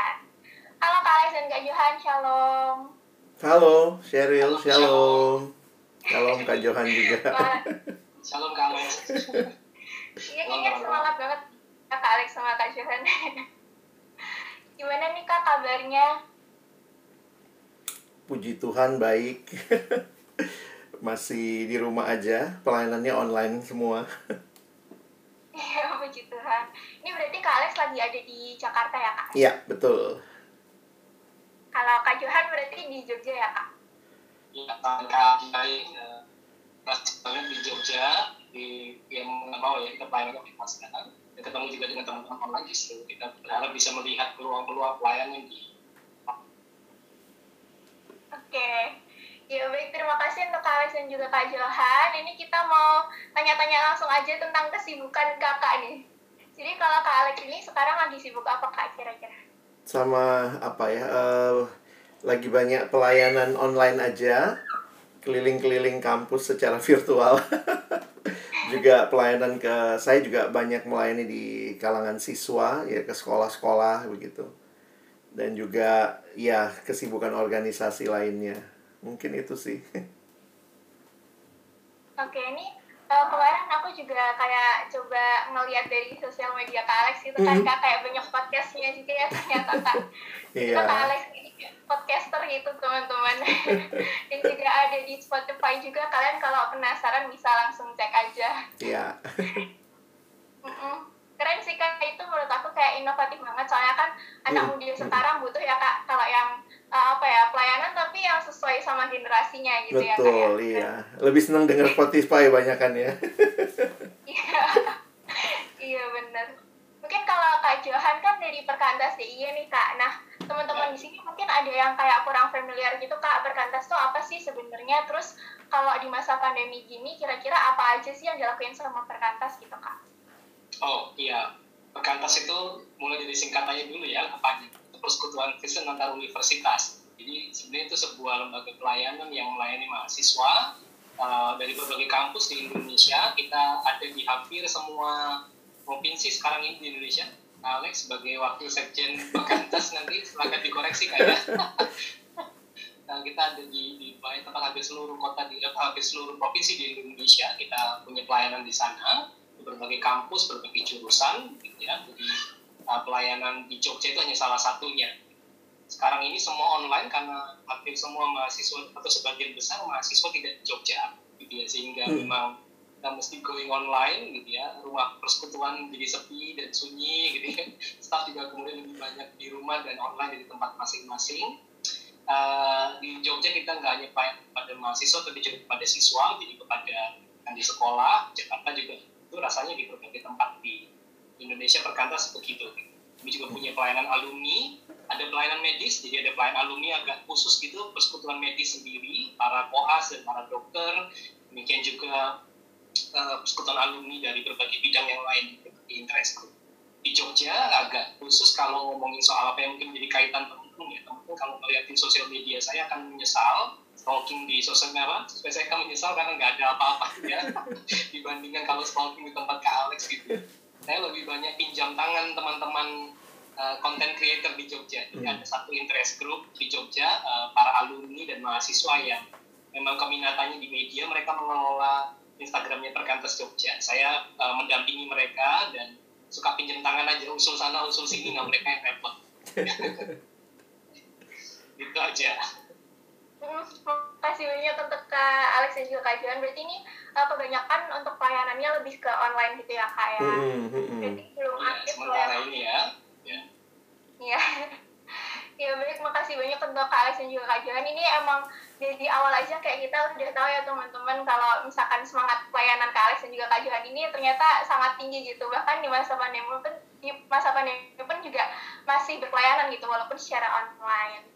Johan. Halo Kak Alex dan Kak Johan, shalom. Halo Sheryl, shalom Shalom Kak Johan juga Shalom Kak Alex. Iya, kayaknya semangat banget Kak Alex sama Kak Johan. Gimana nih Kak kabarnya? Puji Tuhan baik Masih di rumah aja Pelayanannya online semua Iya, puji Tuhan. Ini berarti Kak Alex lagi ada di Jakarta ya Kak? Iya betul Kalau Kak Johan berarti di Jogja ya Kak? Ya, kaki baik. Pas banget di Jogja, di yang mau ya, kita pelayanan di Mas Dan ketemu juga dengan teman-teman online justru kita berharap bisa melihat peluang-peluang pelayanan di Oke. Ya baik, terima kasih untuk Kak Alex dan juga Kak Johan. Ini kita mau tanya-tanya langsung aja tentang kesibukan kakak nih. Jadi kalau Kak Alex ini sekarang lagi sibuk apa Kak kira-kira? Sama apa ya eh, Lagi banyak pelayanan online aja Keliling-keliling kampus secara virtual. Juga pelayanan ke Saya juga banyak melayani di kalangan siswa Ya ke sekolah-sekolah begitu. Dan juga ya kesibukan organisasi lainnya. Mungkin itu sih. Oke, ini eh, kemarin aku juga kayak coba ngeliat dari sosial media Kak Alex gitu kan, Mhm. Kak, kayak banyak podcastnya juga ya ternyata Kak. Ternyata Kak Alex ini podcaster gitu teman-teman. Dan juga ada di Spotify juga, kalian kalau penasaran bisa langsung cek aja. Iya Mm-mm. Keren sih Kak, itu menurut aku kayak inovatif banget, soalnya kan anak Mm. muda sekarang butuh ya Kak, kalau yang eh, apa ya, pelayanan tapi yang sesuai sama generasinya gitu ya Kak ya. Betul, iya. Lebih senang dengar Spotify banyak kan ya. Iya, iya bener. Mungkin kalau Kak Johan kan dari Perkantas DIY nih Kak. Nah, teman-teman di sini mungkin ada yang kayak kurang familiar gitu Kak. Perkantas tuh apa sih sebenarnya? Terus kalau di masa pandemi gini, kira-kira apa aja sih yang dilakuin sama Perkantas gitu Kak? Oh iya, Perkantas itu mulai dari singkatannya dulu ya, apa Persekutuan Kristen antar Universitas. Jadi sebenarnya itu sebuah lembaga pelayanan yang melayani mahasiswa uh, dari berbagai kampus di Indonesia. Kita ada di hampir semua provinsi sekarang ini di Indonesia. Alex sebagai wakil sekjen Perkantas nanti silakan dikoreksi kayak. Nah, kita ada di, di banyak tempat hampir seluruh kota di eh, hampir seluruh provinsi di Indonesia kita punya pelayanan di sana berbagai kampus berbagai jurusan gitu ya jadi uh, pelayanan di Jogja itu hanya salah satunya. Sekarang ini semua online karena hampir semua mahasiswa atau sebagian besar mahasiswa tidak di Jogja gitu ya. Sehingga Hmm. memang kita mesti going online gitu ya. Rumah persekutuan jadi sepi dan sunyi gitu ya. Staff juga kemudian lebih banyak di rumah dan online dari tempat masing-masing. Uh, di Jogja kita nggak hanya pa- pada mahasiswa tapi juga kepada siswa jadi kepada yang di sekolah. Jakarta juga itu rasanya di berbagai tempat di Indonesia perkantas begitu kami juga punya pelayanan alumni ada pelayanan medis jadi ada pelayanan alumni agak khusus gitu persekutuan medis sendiri para koas dan para dokter demikian juga uh, persekutuan alumni dari berbagai bidang yang lain di interest group. Di Jogja agak khusus kalau ngomongin soal apa yang mungkin menjadi kaitan teman-teman ya. Teman-teman kalau melihatin sosial media saya akan menyesal stalking di sosial media saya akan menyesal karena nggak ada apa-apa ya dibandingkan kalau stalking di tempat Kak Alex gitu saya lebih banyak pinjam tangan teman-teman uh, content creator di Jogja. Jadi Hmm. ada satu interest group di Jogja uh, para alumni dan mahasiswa yang memang keminatannya di media mereka mengelola Instagramnya Perkantas Jogja. Saya uh, mendampingi mereka dan suka pinjam tangan aja usul sana usul sini nggak mereka yang repot. Gitu aja kasih banyak untuk Kak Alex dan juga Kak Johan. Berarti ini eh, kebanyakan untuk pelayanannya lebih ke online gitu ya Kak ya? Mm-mm, mm-mm. Berarti belum ya, aktif sementara pelayanan. ini ya ya Iya. Ya baik, makasih banyak untuk Kak Alex dan juga Kak Johan. Ini emang dari awal aja kayak kita udah tahu ya teman-teman kalau misalkan semangat pelayanan Kak Alex dan juga Kak Johan ini ternyata sangat tinggi gitu bahkan di masa pandemi pun di masa pandemi pun juga masih berpelayanan gitu walaupun secara online.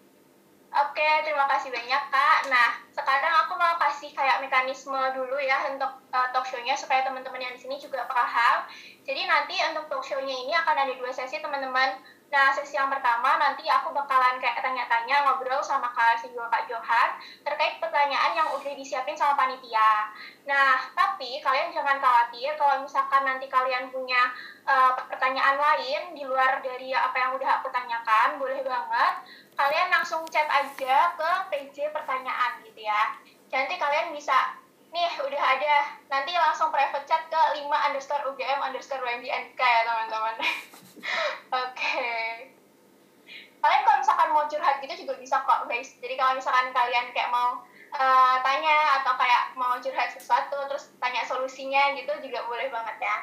Oke, terima kasih banyak Kak. Nah, sekarang aku mau kasih kayak mekanisme dulu ya untuk uh, talk show-nya supaya teman-teman yang di sini juga paham. Jadi nanti untuk talk show-nya ini akan ada dua sesi teman-teman. Nah, sesi yang pertama nanti aku bakalan kayak tanya-tanya ngobrol sama Kak si juga Kak Johan terkait pertanyaan yang udah disiapin sama panitia. Nah, tapi kalian jangan khawatir kalau misalkan nanti kalian punya uh, pertanyaan lain di luar dari apa yang udah aku tanyakan, boleh banget kalian langsung chat aja ke PJ pertanyaan gitu ya. Nanti kalian bisa nih udah ada nanti langsung private chat ke 5 underscore UGM underscore WMDNK ya teman-teman oke okay. kalian kalau misalkan mau curhat gitu juga bisa kok guys jadi kalau misalkan kalian kayak mau uh, tanya atau kayak mau curhat sesuatu terus tanya solusinya gitu juga boleh banget ya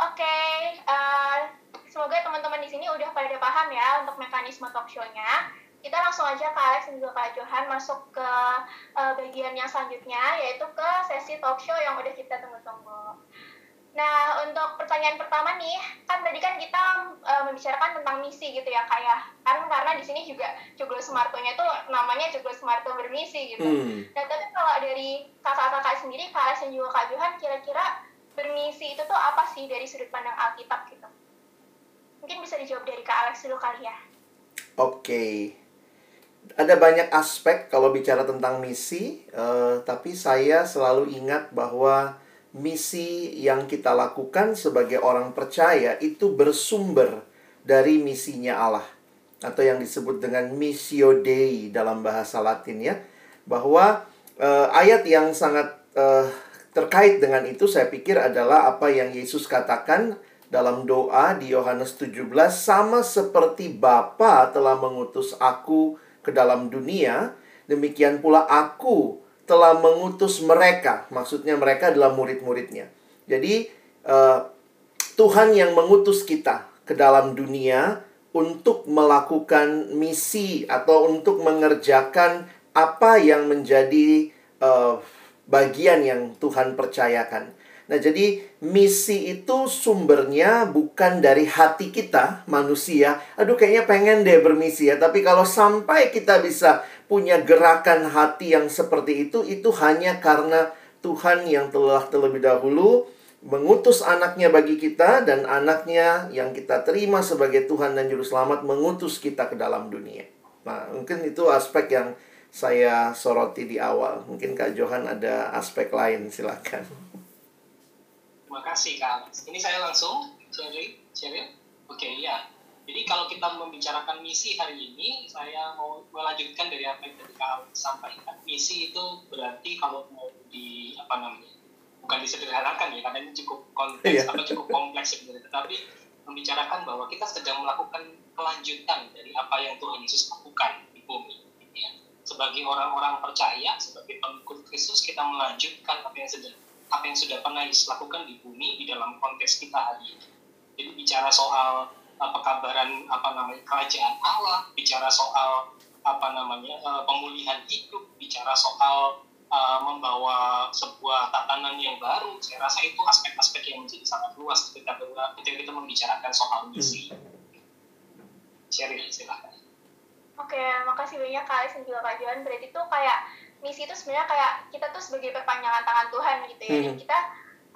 oke okay, uh, eh, semoga teman-teman di sini udah pada paham ya untuk mekanisme talk show-nya kita langsung aja ke Alex dan juga Kak Johan masuk ke uh, bagian yang selanjutnya yaitu ke sesi talk show yang udah kita tunggu-tunggu. Nah, untuk pertanyaan pertama nih, kan tadi kan kita uh, membicarakan tentang misi gitu ya, Kak ya. Kan karena di sini juga Joglo Smarto-nya itu namanya Joglo Smarto bermisi gitu. Hmm. Nah, tapi kalau dari kakak-kakak sendiri, Kak Alex dan juga Kak Johan, kira-kira bermisi itu tuh apa sih dari sudut pandang Alkitab gitu? Mungkin bisa dijawab dari Kak Alex dulu kali ya. Oke. Okay ada banyak aspek kalau bicara tentang misi, uh, tapi saya selalu ingat bahwa misi yang kita lakukan sebagai orang percaya itu bersumber dari misinya Allah atau yang disebut dengan missio dei dalam bahasa Latin ya. Bahwa uh, ayat yang sangat uh, terkait dengan itu saya pikir adalah apa yang Yesus katakan dalam doa di Yohanes 17 sama seperti Bapa telah mengutus aku ke dalam dunia, demikian pula aku telah mengutus mereka. Maksudnya mereka adalah murid-muridnya. Jadi uh, Tuhan yang mengutus kita ke dalam dunia untuk melakukan misi atau untuk mengerjakan apa yang menjadi uh, bagian yang Tuhan percayakan. Nah, jadi misi itu sumbernya bukan dari hati kita, manusia. Aduh, kayaknya pengen deh bermisi ya. Tapi kalau sampai kita bisa punya gerakan hati yang seperti itu, itu hanya karena Tuhan yang telah terlebih dahulu mengutus anaknya bagi kita dan anaknya yang kita terima sebagai Tuhan dan Juru Selamat mengutus kita ke dalam dunia. Nah, mungkin itu aspek yang saya soroti di awal. Mungkin Kak Johan ada aspek lain, silakan. Terima kasih Kak Ini saya langsung sharing, sharing. Oke okay, ya. Jadi kalau kita membicarakan misi hari ini, saya mau melanjutkan dari apa yang tadi Kak sampaikan. Misi itu berarti kalau mau di apa namanya, bukan disederhanakan ya, karena ini cukup kompleks yeah. atau cukup kompleks sebenarnya. Tetapi membicarakan bahwa kita sedang melakukan kelanjutan dari apa yang Tuhan Yesus lakukan di bumi. Ya. Sebagai orang-orang percaya, sebagai pengikut Kristus, kita melanjutkan apa yang sedang apa yang sudah pernah Yesus lakukan di bumi di dalam konteks kita hari ini. Jadi bicara soal uh, pekabaran apa namanya kerajaan Allah, bicara soal apa namanya uh, pemulihan hidup, bicara soal uh, membawa sebuah tatanan yang baru. Saya rasa itu aspek-aspek yang menjadi sangat luas ketika kita, kita membicarakan soal misi. Hmm. Sherry, silahkan. Oke, makasih banyak Kak Alex dan juga Kak Johan. Berarti itu kayak misi itu sebenarnya kayak kita tuh sebagai perpanjangan tangan Tuhan gitu ya. Hmm. kita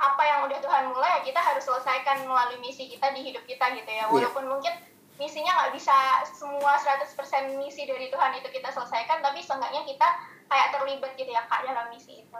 apa yang udah Tuhan mulai kita harus selesaikan melalui misi kita di hidup kita gitu ya. Iya. Walaupun yeah. mungkin misinya nggak bisa semua 100% misi dari Tuhan itu kita selesaikan, tapi seenggaknya kita kayak terlibat gitu ya Kak dalam misi itu.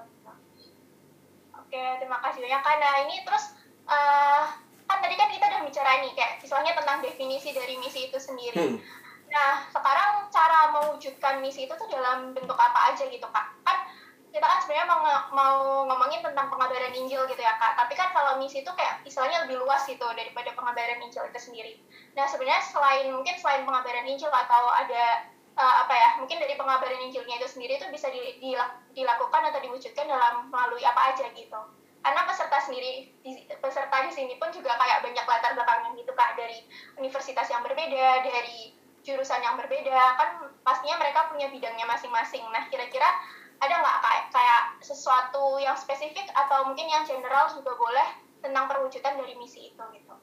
Oke, terima kasih banyak Kak. Nah ini terus uh, kan tadi kan kita udah bicara nih kayak misalnya tentang definisi dari misi itu sendiri. Hmm Nah, sekarang cara mewujudkan misi itu tuh dalam bentuk apa aja gitu, Kak? Kan kita kan sebenarnya mau, mau ngomongin tentang pengabaran Injil gitu ya, Kak. Tapi kan kalau misi itu kayak istilahnya lebih luas gitu daripada pengabaran Injil itu sendiri. Nah, sebenarnya selain mungkin selain pengabaran Injil atau ada uh, apa ya, mungkin dari pengabaran Injilnya itu sendiri itu bisa di, di, dilakukan atau diwujudkan dalam melalui apa aja gitu. Karena peserta sendiri, peserta di sini pun juga kayak banyak latar belakangnya gitu, Kak. Dari universitas yang berbeda, dari jurusan yang berbeda. Kan pastinya mereka punya bidangnya masing-masing. Nah kira-kira ada nggak kayak kayak sesuatu yang spesifik atau mungkin yang general juga boleh tentang perwujudan dari misi itu gitu?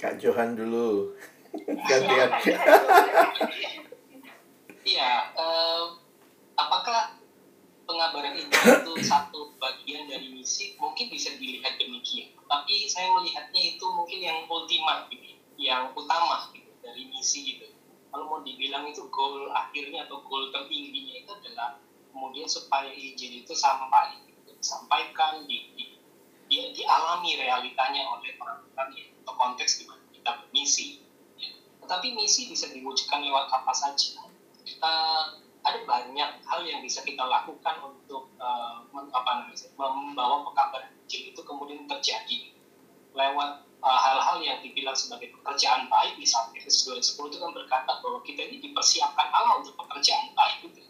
Kak Johan dulu. Gantian iya uh, apakah pengabaran Injil itu satu bagian dari misi? Mungkin bisa dilihat demikian. Tapi saya melihatnya itu mungkin yang ultimate gitu yang utama. gitu dari misi itu kalau mau dibilang itu goal akhirnya atau goal tertingginya itu adalah kemudian supaya izin itu sampai gitu, disampaikan di, di, di, dialami realitanya oleh orang-orang yang atau konteks di mana kita bermisi ya. tetapi misi bisa diwujudkan lewat apa saja. Uh, ada banyak hal yang bisa kita lakukan untuk uh, apa namanya membawa pekabaran Injil itu kemudian terjadi lewat hal-hal uh, yang dibilang sebagai pekerjaan baik misalnya Efesus 2 10 itu kan berkata bahwa kita ini dipersiapkan Allah untuk pekerjaan baik itu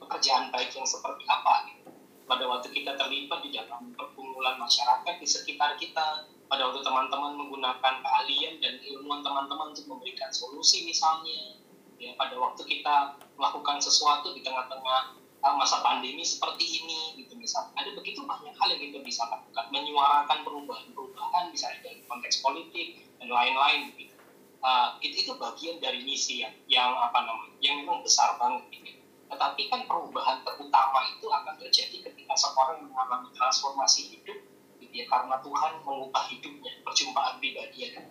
pekerjaan baik yang seperti apa gitu. pada waktu kita terlibat di dalam pergumulan masyarakat di sekitar kita pada waktu teman-teman menggunakan keahlian dan ilmuwan teman-teman untuk memberikan solusi misalnya ya pada waktu kita melakukan sesuatu di tengah-tengah masa pandemi seperti ini gitu misalnya ada begitu banyak hal yang kita bisa lakukan menyuarakan perubahan-perubahan misalnya dari konteks politik dan lain-lain gitu. Uh, itu, itu bagian dari misi yang yang apa namanya yang memang besar banget gitu. Tetapi kan perubahan terutama itu akan terjadi ketika seorang mengalami transformasi hidup gitu ya karena Tuhan mengubah hidupnya perjumpaan pribadi ya kan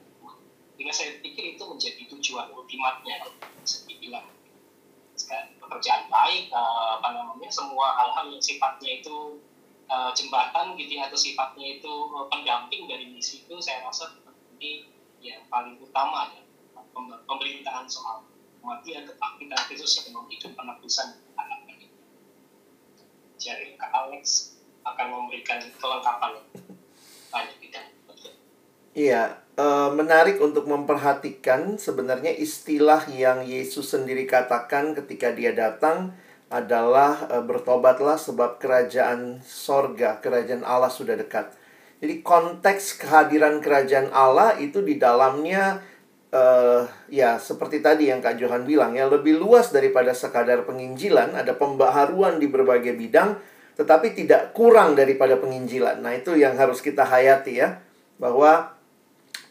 Sehingga saya pikir itu menjadi tujuan ultimatnya bisa dibilang pekerjaan baik uh, apa namanya semua hal-hal yang sifatnya itu uh, jembatan gitu ya, atau sifatnya itu uh, pendamping dari misi itu saya rasa ini yang paling utama ya pemerintahan soal kematian kebangkitan Kristus yang hidup penebusan anak. Jadi Kak Alex akan memberikan kelengkapan banyak bidang. Iya, e, menarik untuk memperhatikan sebenarnya istilah yang Yesus sendiri katakan ketika dia datang adalah e, bertobatlah sebab kerajaan sorga, kerajaan Allah sudah dekat. Jadi konteks kehadiran kerajaan Allah itu di dalamnya e, ya seperti tadi yang Kak Johan bilang ya lebih luas daripada sekadar penginjilan, ada pembaharuan di berbagai bidang tetapi tidak kurang daripada penginjilan. Nah, itu yang harus kita hayati ya bahwa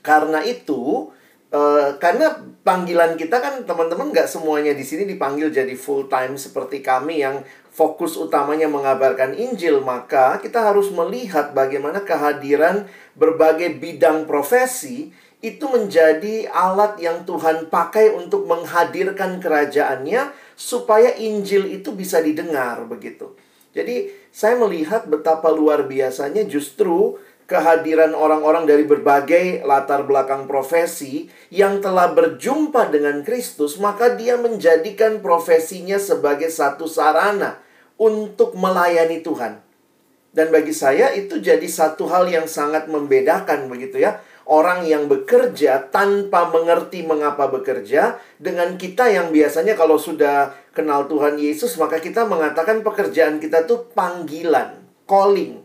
karena itu, uh, karena panggilan kita kan teman-teman nggak semuanya di sini dipanggil jadi full time seperti kami yang fokus utamanya mengabarkan Injil, maka kita harus melihat bagaimana kehadiran berbagai bidang profesi itu menjadi alat yang Tuhan pakai untuk menghadirkan kerajaannya supaya Injil itu bisa didengar begitu. Jadi saya melihat betapa luar biasanya justru kehadiran orang-orang dari berbagai latar belakang profesi yang telah berjumpa dengan Kristus, maka dia menjadikan profesinya sebagai satu sarana untuk melayani Tuhan. Dan bagi saya itu jadi satu hal yang sangat membedakan begitu ya. Orang yang bekerja tanpa mengerti mengapa bekerja dengan kita yang biasanya kalau sudah kenal Tuhan Yesus maka kita mengatakan pekerjaan kita tuh panggilan, calling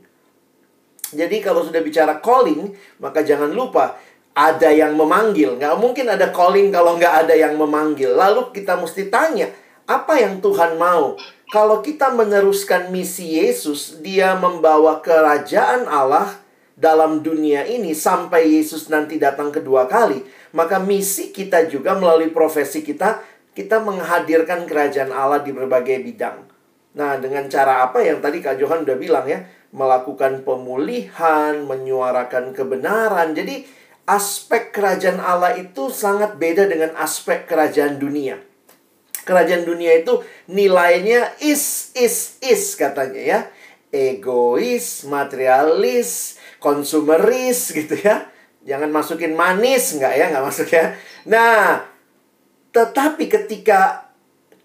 jadi kalau sudah bicara calling, maka jangan lupa ada yang memanggil. Nggak mungkin ada calling kalau nggak ada yang memanggil. Lalu kita mesti tanya, apa yang Tuhan mau? Kalau kita meneruskan misi Yesus, dia membawa kerajaan Allah dalam dunia ini sampai Yesus nanti datang kedua kali. Maka misi kita juga melalui profesi kita, kita menghadirkan kerajaan Allah di berbagai bidang. Nah, dengan cara apa yang tadi Kak Johan udah bilang ya, melakukan pemulihan, menyuarakan kebenaran. Jadi aspek kerajaan Allah itu sangat beda dengan aspek kerajaan dunia. Kerajaan dunia itu nilainya is is is katanya ya. Egois, materialis, konsumeris gitu ya. Jangan masukin manis nggak ya, nggak masuk ya. Nah, tetapi ketika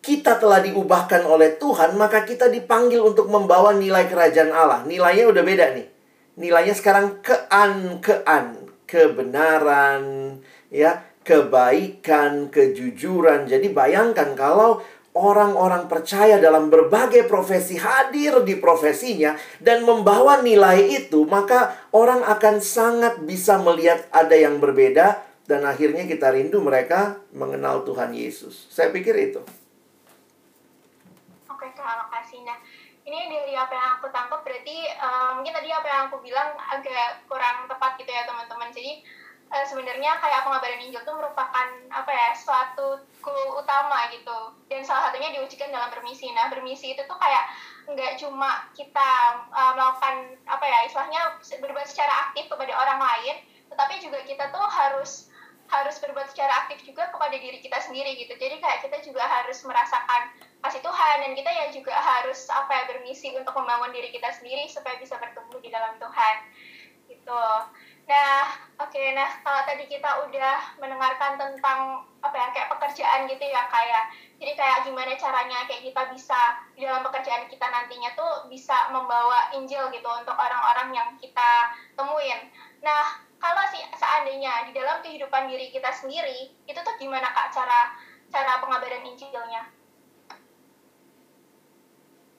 kita telah diubahkan oleh Tuhan, maka kita dipanggil untuk membawa nilai kerajaan Allah. Nilainya udah beda nih. Nilainya sekarang kean-kean, kebenaran, ya, kebaikan, kejujuran. Jadi bayangkan kalau orang-orang percaya dalam berbagai profesi hadir di profesinya dan membawa nilai itu, maka orang akan sangat bisa melihat ada yang berbeda dan akhirnya kita rindu mereka mengenal Tuhan Yesus. Saya pikir itu. Oke, terima kasih. Nah, ini dari apa yang aku tangkap berarti uh, mungkin tadi apa yang aku bilang agak kurang tepat gitu ya teman-teman. Jadi uh, sebenarnya kayak pengabaran Injil itu merupakan apa ya suatu goal utama gitu dan salah satunya diujikan dalam bermisi. Nah bermisi itu tuh kayak nggak cuma kita uh, melakukan apa ya istilahnya berbuat secara aktif kepada orang lain, tetapi juga kita tuh harus harus berbuat secara aktif juga kepada diri kita sendiri gitu. Jadi kayak kita juga harus merasakan kasih Tuhan dan kita ya juga harus apa ya bermisi untuk membangun diri kita sendiri supaya bisa bertumbuh di dalam Tuhan. Gitu. Nah, oke, okay, nah kalau tadi kita udah mendengarkan tentang apa ya kayak pekerjaan gitu ya kayak jadi kayak gimana caranya kayak kita bisa di dalam pekerjaan kita nantinya tuh bisa membawa Injil gitu untuk orang-orang yang kita temuin. Nah, kalau sih seandainya di dalam kehidupan diri kita sendiri itu tuh gimana kak cara cara pengabaran Injilnya?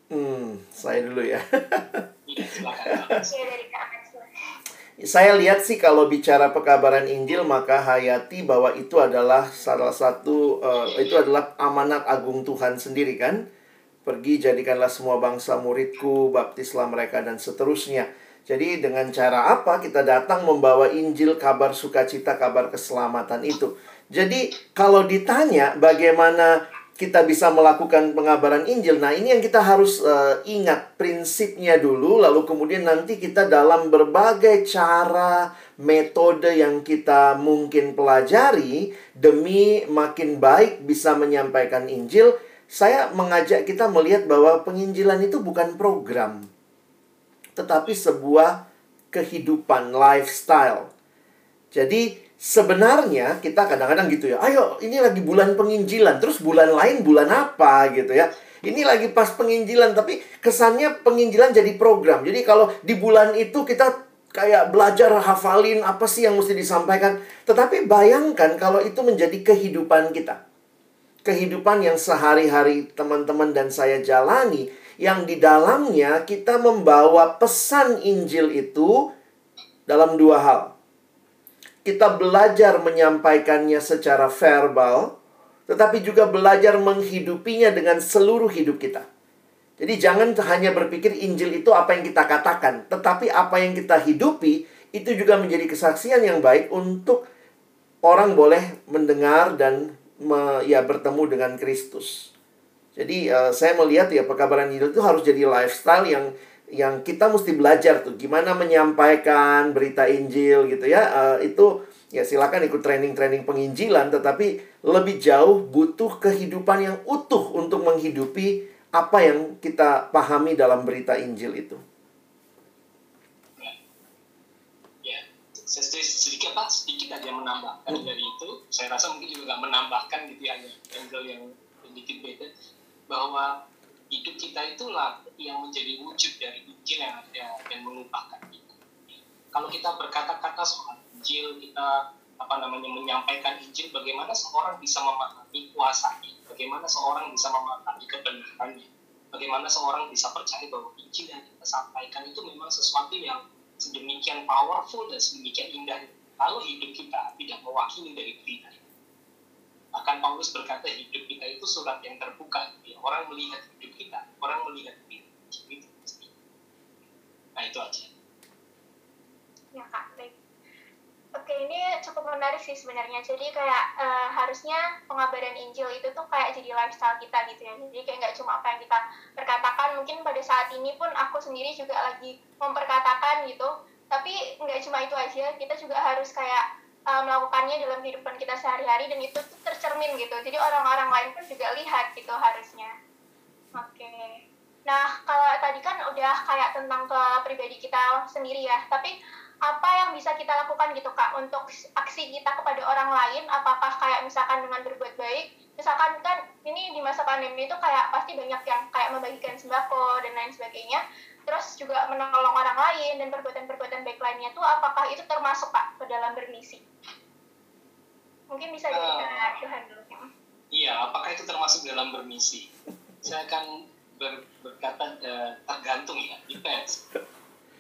Hmm, saya dulu ya. Iya, saya lihat sih kalau bicara pekabaran Injil maka hayati bahwa itu adalah salah satu uh, itu adalah amanat agung Tuhan sendiri kan. Pergi jadikanlah semua bangsa muridku, baptislah mereka dan seterusnya. Jadi dengan cara apa kita datang membawa Injil, kabar sukacita, kabar keselamatan itu. Jadi kalau ditanya bagaimana kita bisa melakukan pengabaran Injil, nah ini yang kita harus uh, ingat prinsipnya dulu, lalu kemudian nanti kita dalam berbagai cara, metode yang kita mungkin pelajari demi makin baik bisa menyampaikan Injil, saya mengajak kita melihat bahwa penginjilan itu bukan program tetapi sebuah kehidupan lifestyle. Jadi sebenarnya kita kadang-kadang gitu ya, ayo ini lagi bulan penginjilan, terus bulan lain bulan apa gitu ya. Ini lagi pas penginjilan, tapi kesannya penginjilan jadi program. Jadi kalau di bulan itu kita kayak belajar hafalin apa sih yang mesti disampaikan. Tetapi bayangkan kalau itu menjadi kehidupan kita. Kehidupan yang sehari-hari teman-teman dan saya jalani yang di dalamnya kita membawa pesan Injil itu dalam dua hal. Kita belajar menyampaikannya secara verbal, tetapi juga belajar menghidupinya dengan seluruh hidup kita. Jadi jangan hanya berpikir Injil itu apa yang kita katakan, tetapi apa yang kita hidupi itu juga menjadi kesaksian yang baik untuk orang boleh mendengar dan me, ya bertemu dengan Kristus. Jadi uh, saya melihat ya pekabaran Injil itu harus jadi lifestyle yang yang kita mesti belajar tuh gimana menyampaikan berita Injil gitu ya. Uh, itu ya silakan ikut training-training penginjilan tetapi lebih jauh butuh kehidupan yang utuh untuk menghidupi apa yang kita pahami dalam berita Injil itu. Ya, saya sedikit apa sedikit aja menambahkan hmm. dari itu. Saya rasa mungkin juga nggak menambahkan gitu ya angle yang sedikit beda bahwa hidup kita itulah yang menjadi wujud dari Injil yang ada dan mengubahkan kita. Kalau kita berkata-kata soal Injil, kita apa namanya menyampaikan Injil, bagaimana seorang bisa memahami kuasanya, bagaimana seorang bisa memahami kebenarannya, bagaimana seorang bisa percaya bahwa Injil yang kita sampaikan itu memang sesuatu yang sedemikian powerful dan sedemikian indah. Kalau hidup kita tidak mewakili dari berita Bahkan Paulus berkata hidup kita itu surat yang terbuka. Ya, orang melihat hidup kita, orang melihat hidup kita. Nah itu aja. Ya kak, baik. Oke, ini cukup menarik sih sebenarnya. Jadi kayak uh, harusnya pengabaran Injil itu tuh kayak jadi lifestyle kita gitu ya. Jadi kayak nggak cuma apa yang kita perkatakan. Mungkin pada saat ini pun aku sendiri juga lagi memperkatakan gitu. Tapi nggak cuma itu aja. Kita juga harus kayak uh, melakukannya dalam kehidupan kita sehari-hari dan itu tuh tercermin gitu. Jadi orang-orang lain pun juga lihat gitu harusnya. Oke. Okay. nah kalau tadi kan udah kayak tentang ke pribadi kita sendiri ya tapi apa yang bisa kita lakukan gitu kak untuk aksi kita kepada orang lain? Apakah kayak misalkan dengan berbuat baik? Misalkan kan ini di masa pandemi itu kayak pasti banyak yang kayak membagikan sembako dan lain sebagainya terus juga menolong orang lain dan perbuatan-perbuatan baik lainnya tuh apakah itu termasuk pak ke dalam bermisi mungkin bisa uh, dari Tuhan dulu iya apakah itu termasuk dalam bermisi saya akan ber, berkata uh, tergantung ya depends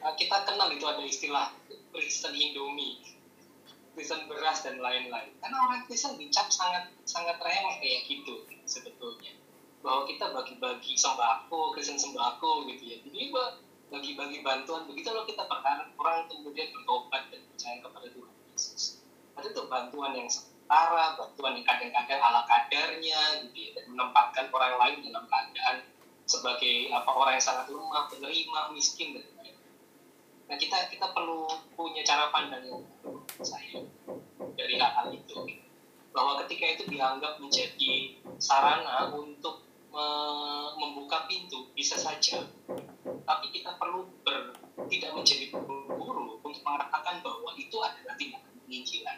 uh, kita kenal itu ada istilah Kristen Indomie Kristen beras dan lain-lain. Karena orang Kristen dicap sangat sangat remeh kayak gitu sebetulnya. Bahwa kita bagi-bagi sembako, Kristen sembako gitu ya. Jadi bagi-bagi bantuan begitu loh kita berharap orang kemudian bertobat dan percaya kepada Tuhan Yesus. Ada tuh bantuan yang sementara, bantuan yang kadang-kadang ala kadarnya gitu ya, dan menempatkan orang lain dalam keadaan sebagai apa orang yang sangat lemah, penerima, miskin dan lain-lain. Nah kita kita perlu punya cara pandang yang saya dari hal-hal itu bahwa ketika itu dianggap menjadi sarana untuk membuka pintu bisa saja tapi kita perlu ber, tidak menjadi buru-buru untuk mengatakan bahwa itu adalah tindakan penginjilan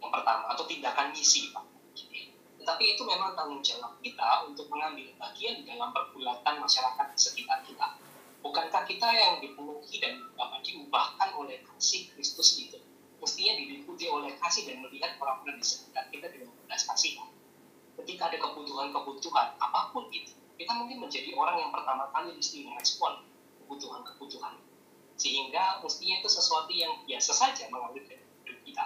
yang pertama atau tindakan misi pak tetapi itu memang tanggung jawab kita untuk mengambil bagian dalam pergulatan masyarakat di sekitar kita. Bukankah kita yang dipenuhi dan apa, diubahkan oleh kasih Kristus itu? Mestinya diikuti oleh kasih dan melihat orang-orang di sekitar kita dengan belas kasihan. Ketika ada kebutuhan-kebutuhan, apa pun itu, kita mungkin menjadi orang yang pertama kali mesti merespon kebutuhan-kebutuhan. Sehingga mestinya itu sesuatu yang biasa saja mengalir dari hidup kita.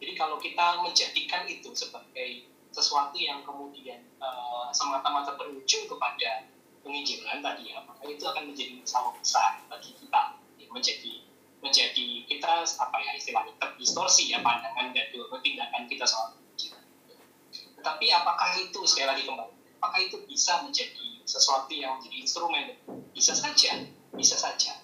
Jadi kalau kita menjadikan itu sebagai sesuatu yang kemudian uh, semata-mata berujung kepada penginjilan tadi ya maka itu akan menjadi masalah besar bagi kita ya, menjadi menjadi kita apa ya istilahnya terdistorsi ya pandangan dan tindakan kita soal tetapi apakah itu sekali lagi kembali apakah itu bisa menjadi sesuatu yang menjadi instrumen bisa saja bisa saja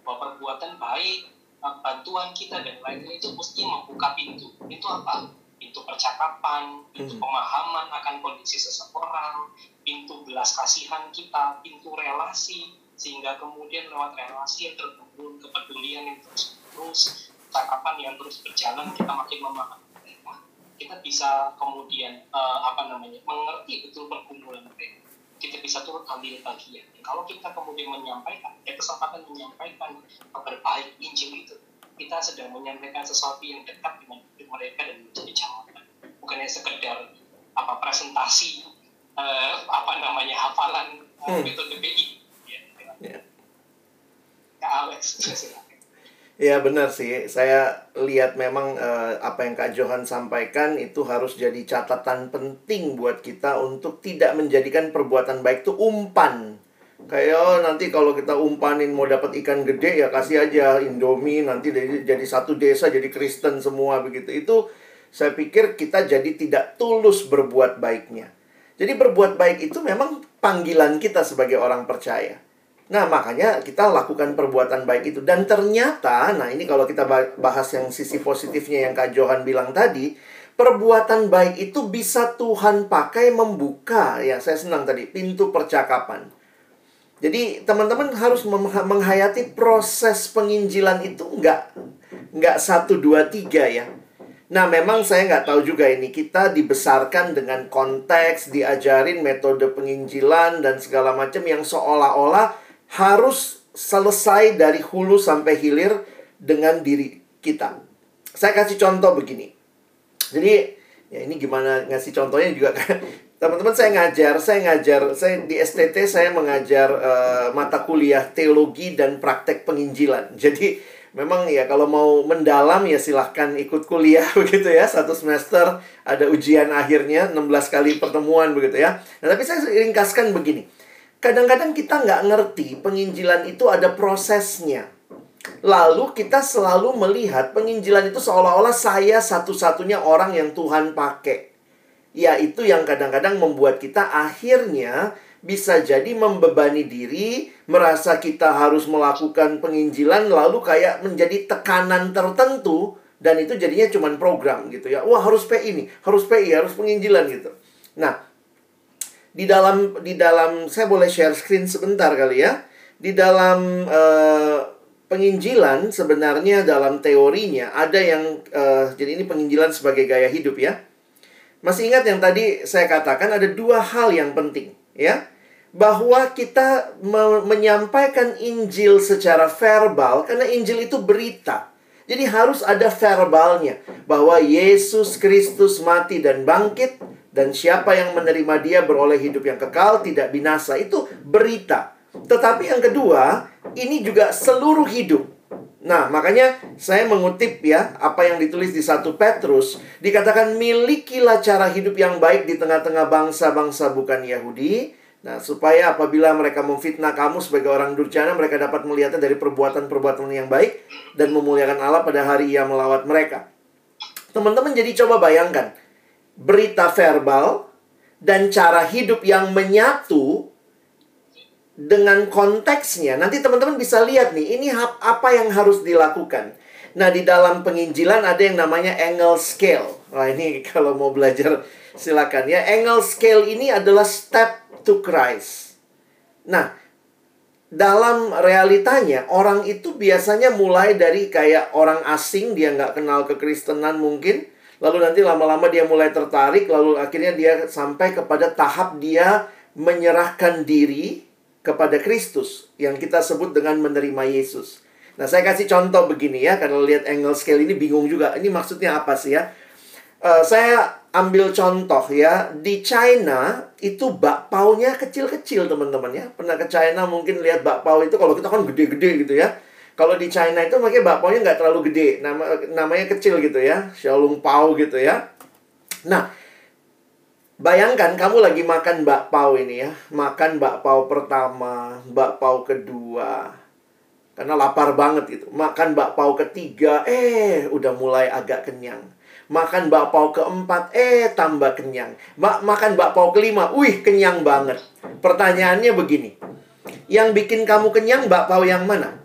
bahwa perbuatan baik bantuan kita dan lain-lain itu mesti membuka pintu pintu apa pintu percakapan, pintu hmm. pemahaman akan kondisi seseorang, pintu belas kasihan kita, pintu relasi, sehingga kemudian lewat relasi yang terbangun, kepedulian yang terus terus, percakapan yang terus berjalan, kita makin memahami. Kita bisa kemudian uh, apa namanya mengerti betul pergumulan mereka. Kita bisa turut ambil bagian. Kalau kita kemudian menyampaikan, ya kesempatan menyampaikan kabar baik Injil itu, kita sedang menyampaikan sesuatu yang dekat dengan hidup mereka dan menjadi jawaban bukannya sekedar apa presentasi uh, apa namanya hafalan uh, hmm. metode BI ya, ya. ya Alex Ya benar sih, saya lihat memang uh, apa yang Kak Johan sampaikan itu harus jadi catatan penting buat kita untuk tidak menjadikan perbuatan baik itu umpan Kayak oh, nanti kalau kita umpanin mau dapat ikan gede ya kasih aja Indomie nanti jadi, jadi satu desa jadi Kristen semua begitu. Itu saya pikir kita jadi tidak tulus berbuat baiknya. Jadi berbuat baik itu memang panggilan kita sebagai orang percaya. Nah, makanya kita lakukan perbuatan baik itu. Dan ternyata, nah ini kalau kita bahas yang sisi positifnya yang Kak Johan bilang tadi, perbuatan baik itu bisa Tuhan pakai membuka, ya saya senang tadi, pintu percakapan. Jadi teman-teman harus menghayati proses penginjilan itu nggak nggak satu dua tiga ya. Nah memang saya nggak tahu juga ini kita dibesarkan dengan konteks diajarin metode penginjilan dan segala macam yang seolah-olah harus selesai dari hulu sampai hilir dengan diri kita. Saya kasih contoh begini. Jadi ya ini gimana ngasih contohnya juga kan Teman-teman saya ngajar, saya ngajar, saya di STT saya mengajar uh, mata kuliah teologi dan praktek penginjilan. Jadi memang ya kalau mau mendalam ya silahkan ikut kuliah begitu ya. Satu semester ada ujian akhirnya 16 kali pertemuan begitu ya. Nah tapi saya ringkaskan begini. Kadang-kadang kita nggak ngerti penginjilan itu ada prosesnya. Lalu kita selalu melihat penginjilan itu seolah-olah saya satu-satunya orang yang Tuhan pakai ya itu yang kadang-kadang membuat kita akhirnya bisa jadi membebani diri, merasa kita harus melakukan penginjilan lalu kayak menjadi tekanan tertentu dan itu jadinya cuma program gitu ya. Wah, harus PI ini, harus PI, harus penginjilan gitu. Nah, di dalam di dalam saya boleh share screen sebentar kali ya. Di dalam uh, penginjilan sebenarnya dalam teorinya ada yang uh, jadi ini penginjilan sebagai gaya hidup ya masih ingat yang tadi saya katakan ada dua hal yang penting, ya. Bahwa kita me menyampaikan Injil secara verbal karena Injil itu berita. Jadi harus ada verbalnya bahwa Yesus Kristus mati dan bangkit dan siapa yang menerima dia beroleh hidup yang kekal tidak binasa. Itu berita. Tetapi yang kedua, ini juga seluruh hidup. Nah, makanya saya mengutip ya apa yang ditulis di satu Petrus, dikatakan milikilah cara hidup yang baik di tengah-tengah bangsa-bangsa bukan Yahudi. Nah, supaya apabila mereka memfitnah kamu sebagai orang durjana, mereka dapat melihatnya dari perbuatan-perbuatan yang baik dan memuliakan Allah pada hari ia melawat mereka. Teman-teman jadi coba bayangkan, berita verbal dan cara hidup yang menyatu dengan konteksnya. Nanti teman-teman bisa lihat nih, ini apa yang harus dilakukan. Nah, di dalam penginjilan ada yang namanya angle scale. Wah, ini kalau mau belajar silakan ya. Angle scale ini adalah step to Christ. Nah, dalam realitanya orang itu biasanya mulai dari kayak orang asing dia nggak kenal kekristenan mungkin lalu nanti lama-lama dia mulai tertarik lalu akhirnya dia sampai kepada tahap dia menyerahkan diri kepada Kristus yang kita sebut dengan menerima Yesus. Nah, saya kasih contoh begini ya, karena lihat angle scale ini bingung juga. Ini maksudnya apa sih ya? Uh, saya ambil contoh ya, di China itu bakpaunya kecil-kecil teman-teman ya. Pernah ke China mungkin lihat bakpao itu kalau kita kan gede-gede gitu ya. Kalau di China itu makanya bakpaunya nggak terlalu gede, nama namanya kecil gitu ya, xiaolong pao gitu ya. Nah, Bayangkan kamu lagi makan bakpao ini ya. Makan bakpao pertama, bakpao kedua. Karena lapar banget itu. Makan bakpao ketiga, eh udah mulai agak kenyang. Makan bakpao keempat, eh tambah kenyang. Ma makan bakpao kelima, wih kenyang banget. Pertanyaannya begini. Yang bikin kamu kenyang bakpao yang mana?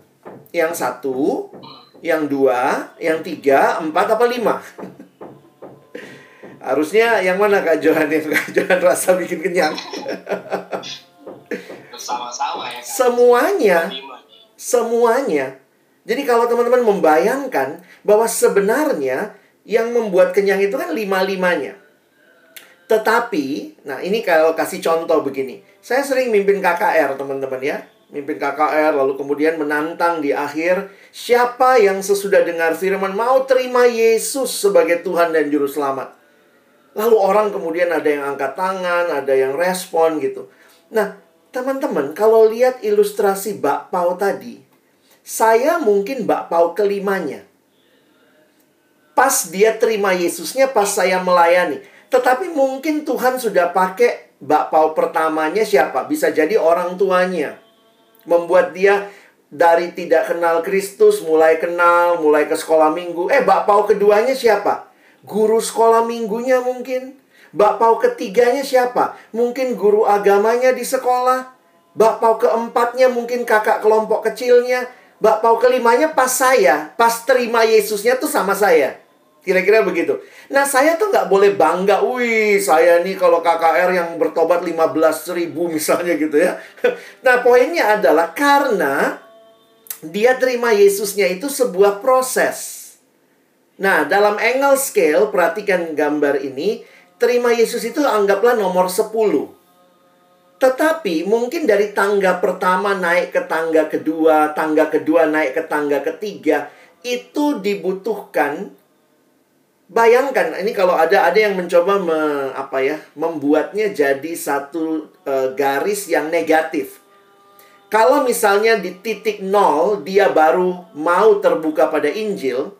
Yang satu, yang dua, yang tiga, empat, apa lima? Harusnya yang mana Kak Johan yang Kak Johan rasa bikin kenyang? Bersama-sama ya. Kan? Semuanya. Semuanya. Jadi kalau teman-teman membayangkan bahwa sebenarnya yang membuat kenyang itu kan lima-limanya. Tetapi, nah ini kalau kasih contoh begini. Saya sering mimpin KKR teman-teman ya. Mimpin KKR lalu kemudian menantang di akhir. Siapa yang sesudah dengar firman mau terima Yesus sebagai Tuhan dan Juru Selamat. Lalu orang kemudian ada yang angkat tangan, ada yang respon gitu. Nah, teman-teman, kalau lihat ilustrasi bakpao tadi, saya mungkin bakpao kelimanya. Pas dia terima Yesusnya, pas saya melayani. Tetapi mungkin Tuhan sudah pakai bakpao pertamanya siapa? Bisa jadi orang tuanya. Membuat dia dari tidak kenal Kristus, mulai kenal, mulai ke sekolah minggu. Eh, bakpao keduanya siapa? Guru sekolah minggunya mungkin. Bakpao ketiganya siapa? Mungkin guru agamanya di sekolah. Bakpao keempatnya mungkin kakak kelompok kecilnya. Bakpao kelimanya pas saya. Pas terima Yesusnya tuh sama saya. Kira-kira begitu. Nah, saya tuh nggak boleh bangga. Wih, saya nih kalau KKR yang bertobat 15 ribu misalnya gitu ya. Nah, poinnya adalah karena dia terima Yesusnya itu sebuah proses. Nah, dalam angle scale, perhatikan gambar ini, terima Yesus itu anggaplah nomor 10. Tetapi mungkin dari tangga pertama naik ke tangga kedua, tangga kedua naik ke tangga ketiga, itu dibutuhkan Bayangkan ini kalau ada ada yang mencoba me, apa ya, membuatnya jadi satu e, garis yang negatif. Kalau misalnya di titik nol dia baru mau terbuka pada Injil,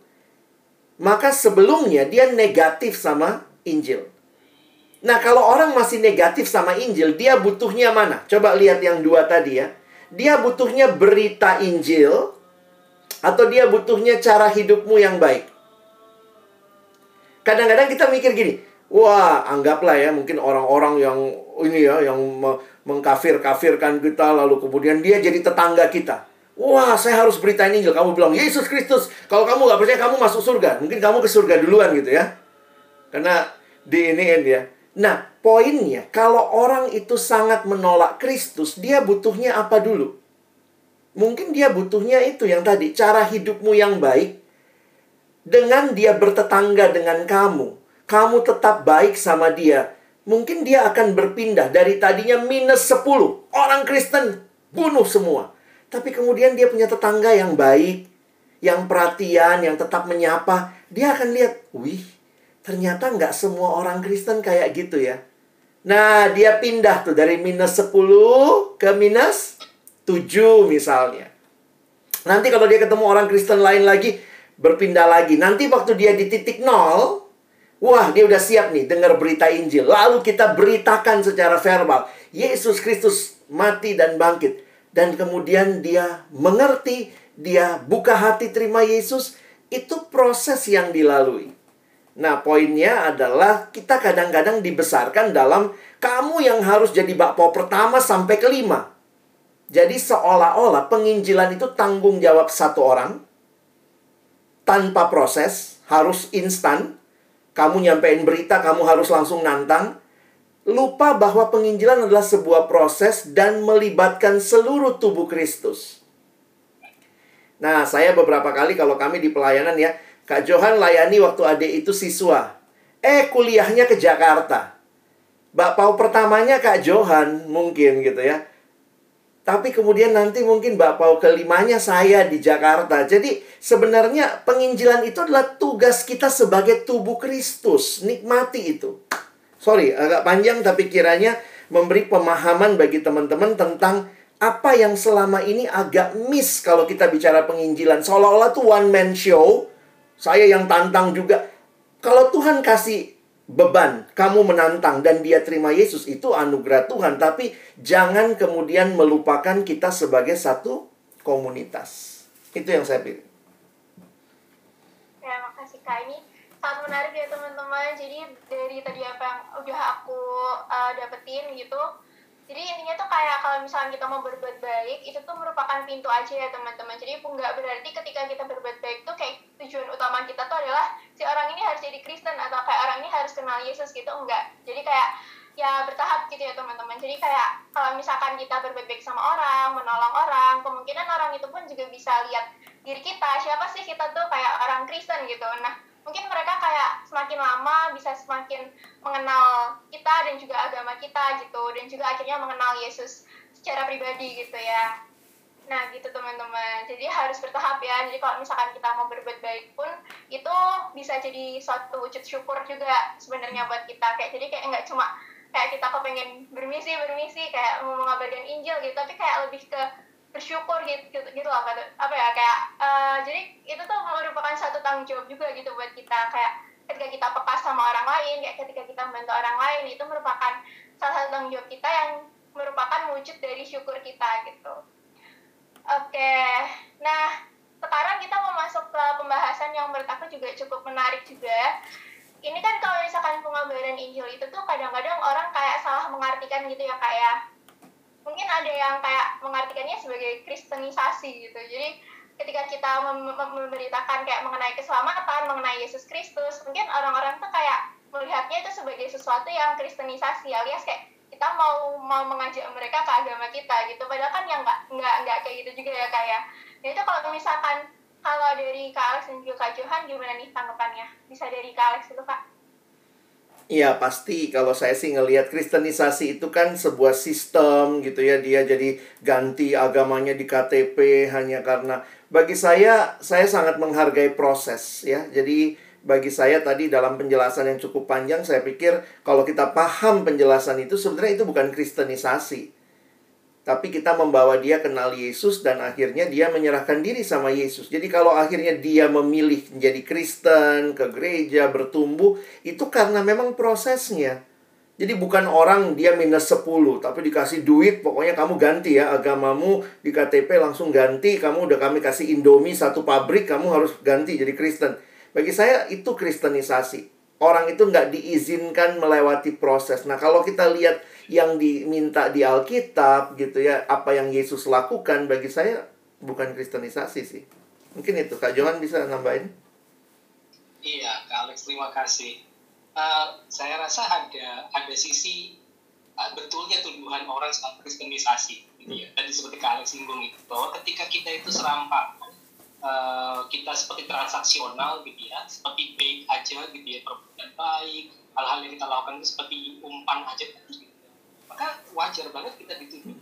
maka sebelumnya dia negatif sama Injil. Nah, kalau orang masih negatif sama Injil, dia butuhnya mana? Coba lihat yang dua tadi ya. Dia butuhnya berita Injil atau dia butuhnya cara hidupmu yang baik. Kadang-kadang kita mikir gini, wah, anggaplah ya mungkin orang-orang yang ini ya yang mengkafir-kafirkan kita lalu kemudian dia jadi tetangga kita. Wah, saya harus beritain Injil. Kamu bilang, Yesus Kristus. Kalau kamu nggak percaya, kamu masuk surga. Mungkin kamu ke surga duluan gitu ya. Karena di ini ya. Nah, poinnya, kalau orang itu sangat menolak Kristus, dia butuhnya apa dulu? Mungkin dia butuhnya itu yang tadi, cara hidupmu yang baik. Dengan dia bertetangga dengan kamu, kamu tetap baik sama dia. Mungkin dia akan berpindah dari tadinya minus 10. Orang Kristen bunuh semua tapi kemudian dia punya tetangga yang baik, yang perhatian, yang tetap menyapa. Dia akan lihat, wih, ternyata nggak semua orang Kristen kayak gitu ya. Nah, dia pindah tuh dari minus 10 ke minus 7 misalnya. Nanti kalau dia ketemu orang Kristen lain lagi, berpindah lagi. Nanti waktu dia di titik nol, wah dia udah siap nih dengar berita Injil. Lalu kita beritakan secara verbal, Yesus Kristus mati dan bangkit. Dan kemudian dia mengerti, dia buka hati terima Yesus, itu proses yang dilalui. Nah, poinnya adalah kita kadang-kadang dibesarkan dalam kamu yang harus jadi bakpao pertama sampai kelima. Jadi seolah-olah penginjilan itu tanggung jawab satu orang tanpa proses, harus instan. Kamu nyampein berita, kamu harus langsung nantang. Lupa bahwa penginjilan adalah sebuah proses dan melibatkan seluruh tubuh Kristus. Nah, saya beberapa kali kalau kami di pelayanan ya, Kak Johan layani waktu adik itu siswa. Eh, kuliahnya ke Jakarta. Bapak pertamanya Kak Johan mungkin gitu ya. Tapi kemudian nanti mungkin Bapak kelimanya saya di Jakarta. Jadi sebenarnya penginjilan itu adalah tugas kita sebagai tubuh Kristus. Nikmati itu. Sorry, agak panjang tapi kiranya memberi pemahaman bagi teman-teman tentang apa yang selama ini agak miss kalau kita bicara penginjilan. Seolah-olah tuh one man show. Saya yang tantang juga. Kalau Tuhan kasih beban, kamu menantang dan dia terima Yesus itu anugerah Tuhan, tapi jangan kemudian melupakan kita sebagai satu komunitas. Itu yang saya pilih. Ya, makasih Kak. Ini sangat menarik ya teman-teman. Jadi dari tadi apa yang udah aku uh, dapetin gitu, jadi intinya tuh kayak kalau misalnya kita mau berbuat baik itu tuh merupakan pintu aja ya teman-teman. Jadi nggak berarti ketika kita berbuat baik tuh kayak tujuan utama kita tuh adalah si orang ini harus jadi Kristen atau kayak orang ini harus kenal Yesus gitu enggak jadi kayak ya bertahap gitu ya teman-teman. Jadi kayak kalau misalkan kita berbuat baik sama orang menolong orang kemungkinan orang itu pun juga bisa lihat diri kita. Siapa sih kita tuh kayak orang Kristen gitu? Nah mungkin mereka kayak semakin lama bisa semakin mengenal kita dan juga agama kita gitu dan juga akhirnya mengenal Yesus secara pribadi gitu ya. Nah gitu teman-teman. Jadi harus bertahap ya. Jadi kalau misalkan kita mau berbuat baik pun itu bisa jadi suatu wujud syukur juga sebenarnya buat kita. Kayak jadi kayak nggak cuma kayak kita kepengen bermisi bermisi kayak mau mengabarkan Injil gitu tapi kayak lebih ke bersyukur gitu gitu, gitu lah apa ya kayak uh, jadi itu tuh merupakan satu tanggung jawab juga gitu buat kita kayak ketika kita peka sama orang lain kayak ketika kita membantu orang lain itu merupakan salah satu tanggung jawab kita yang merupakan wujud dari syukur kita gitu oke okay. nah sekarang kita mau masuk ke pembahasan yang menurut aku juga cukup menarik juga ini kan kalau misalkan pengabaran Injil itu tuh kadang-kadang orang kayak salah mengartikan gitu ya kayak mungkin ada yang kayak mengartikannya sebagai kristenisasi gitu. Jadi ketika kita mem memberitakan kayak mengenai keselamatan mengenai Yesus Kristus mungkin orang-orang tuh kayak melihatnya itu sebagai sesuatu yang kristenisasi alias kayak kita mau mau mengajak mereka ke agama kita gitu. Padahal kan yang nggak nggak nggak kayak gitu juga ya kayak ya. nah itu kalau misalkan kalau dari Kak Alex dan juga Kak Johan gimana nih tanggapannya? Bisa dari Kak Alex dulu Kak Iya pasti. Kalau saya sih ngelihat kristenisasi itu kan sebuah sistem gitu ya. Dia jadi ganti agamanya di KTP hanya karena bagi saya saya sangat menghargai proses ya. Jadi bagi saya tadi dalam penjelasan yang cukup panjang saya pikir kalau kita paham penjelasan itu sebenarnya itu bukan kristenisasi tapi kita membawa dia kenal Yesus dan akhirnya dia menyerahkan diri sama Yesus. Jadi kalau akhirnya dia memilih menjadi Kristen, ke gereja, bertumbuh, itu karena memang prosesnya. Jadi bukan orang dia minus 10, tapi dikasih duit, pokoknya kamu ganti ya agamamu di KTP langsung ganti, kamu udah kami kasih Indomie satu pabrik, kamu harus ganti jadi Kristen. Bagi saya itu kristenisasi. Orang itu nggak diizinkan melewati proses. Nah kalau kita lihat yang diminta di Alkitab gitu ya, apa yang Yesus lakukan bagi saya bukan kristenisasi sih. Mungkin itu Kak Johan bisa nambahin? Iya, Kak Alex terima kasih. Uh, saya rasa ada ada sisi uh, betulnya tuduhan orang soal kristenisasi gitu ya. Tadi seperti Kak Alex singgung itu bahwa ketika kita itu serampak Uh, kita seperti transaksional gitu ya, seperti baik aja gitu ya, perbuatan baik, hal-hal yang kita lakukan itu seperti umpan aja gitu maka wajar banget kita dituduh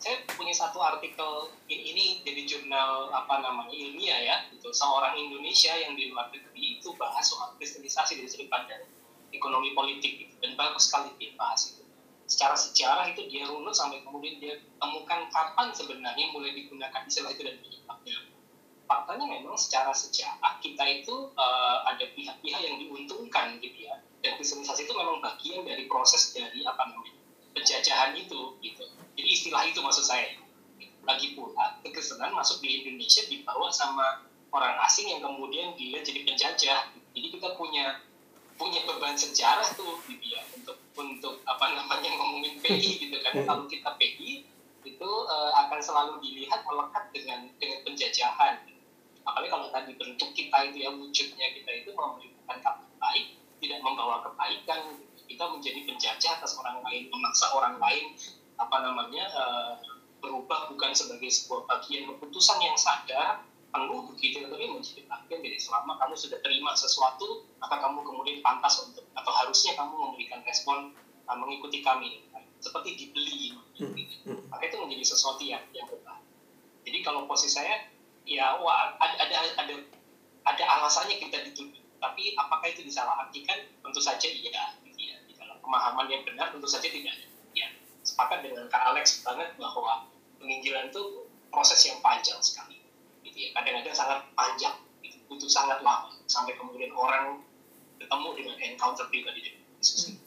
saya punya satu artikel ini, ini jadi jurnal apa namanya ilmiah ya itu seorang Indonesia yang di luar negeri itu bahas soal kristenisasi dari sudut pandang ekonomi politik gitu. dan bagus sekali dia bahas itu secara sejarah itu dia runut sampai kemudian dia temukan kapan sebenarnya mulai digunakan istilah itu dan penyebabnya. Faktanya memang secara sejarah kita itu uh, ada pihak-pihak yang diuntungkan gitu ya. Dan kristenisasi itu memang bagian dari proses dari apa namanya penjajahan itu gitu. Jadi istilah itu maksud saya. Lagi pula kekristenan masuk di Indonesia dibawa sama orang asing yang kemudian dia jadi penjajah. Jadi kita punya punya beban sejarah tuh gitu ya untuk untuk apa namanya ngomongin PI gitu kan hmm. kalau kita PI itu uh, akan selalu dilihat melekat dengan dengan penjajahan apalagi kalau tadi bentuk kita itu ya wujudnya kita itu memberikan kabar baik tidak membawa kebaikan kita menjadi penjajah atas orang lain memaksa orang lain apa namanya uh, berubah bukan sebagai sebuah bagian keputusan yang sadar penuh begitu tapi menjadi bagian dari selama kamu sudah terima sesuatu maka kamu kemudian pantas untuk atau harusnya kamu memberikan respon uh, mengikuti kami. Seperti dibeli. Gitu. maka itu menjadi sesuatu yang yang berbahaya jadi kalau posisi saya ya wah ada ada ada ada alasannya kita dituduh tapi apakah itu disalahartikan tentu saja iya gitu ya di dalam pemahaman yang benar tentu saja tidak ya sepakat dengan Kak Alex banget bahwa penginjilan itu proses yang panjang sekali gitu ya. Kadang-kadang sangat panjang gitu. butuh sangat lama sampai kemudian orang ketemu dengan encounter pribadi dengan Yesus hmm.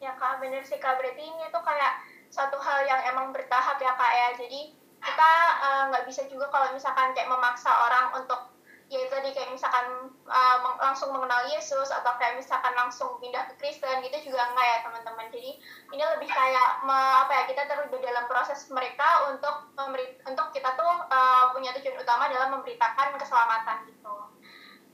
ya kak bener sih kak. Berarti ini tuh kayak satu hal yang emang bertahap ya kak ya. Jadi kita eh, nggak uh, bisa juga kalau misalkan kayak memaksa orang untuk ya itu tadi kayak misalkan uh, langsung mengenal Yesus atau kayak misalkan langsung pindah ke Kristen gitu juga enggak ya teman-teman. Jadi ini lebih kayak me, apa ya kita terlibat dalam proses mereka untuk memberi, untuk kita tuh uh, punya tujuan utama dalam memberitakan keselamatan gitu.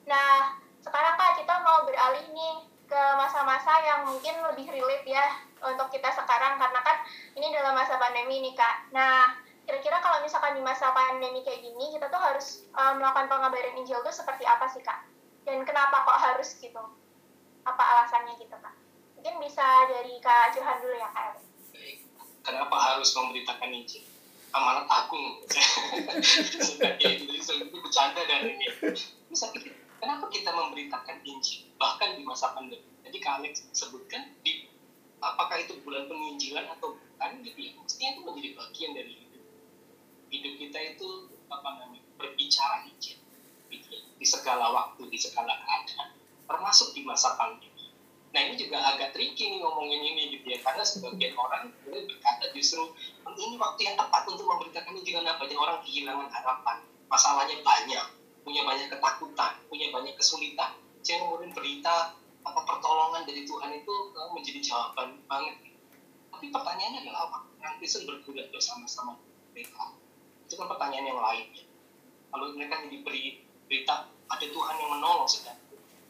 Nah sekarang kak kita mau beralih nih ke masa-masa yang mungkin lebih relate ya untuk kita sekarang karena kan ini dalam masa pandemi nih kak. Nah kira-kira kalau misalkan di masa pandemi kayak gini kita tuh harus uh, melakukan pengabaran Injil tuh seperti apa sih kak? Dan kenapa kok harus gitu? Apa alasannya gitu kak? Mungkin bisa dari kak Johan dulu ya kak. Kenapa harus memberitakan Injil? Amanat agung. Sebagai itu bercanda dan ini. Bisa kenapa kita memberitakan Injil bahkan di masa pandemi? Jadi kak Alex sebutkan di apakah itu bulan penginjilan atau bukan gitu ya mestinya itu menjadi bagian dari hidup kita itu apa namanya berbicara ya, di segala waktu di segala keadaan termasuk di masa pandemi. Nah ini juga agak tricky nih ngomongin ini gitu ya karena sebagian orang berkata justru ini waktu yang tepat untuk memberitakan ini banyak orang kehilangan harapan. Masalahnya banyak punya banyak ketakutan punya banyak kesulitan. Saya kemudian berita apa pertolongan dari Tuhan itu eh, menjadi jawaban banget. Tapi pertanyaannya adalah apa orang Kristen bergulat bersama-sama mereka? Itu kan pertanyaan yang lain ya. kalau mereka diberi berita ada Tuhan yang menolong sedang.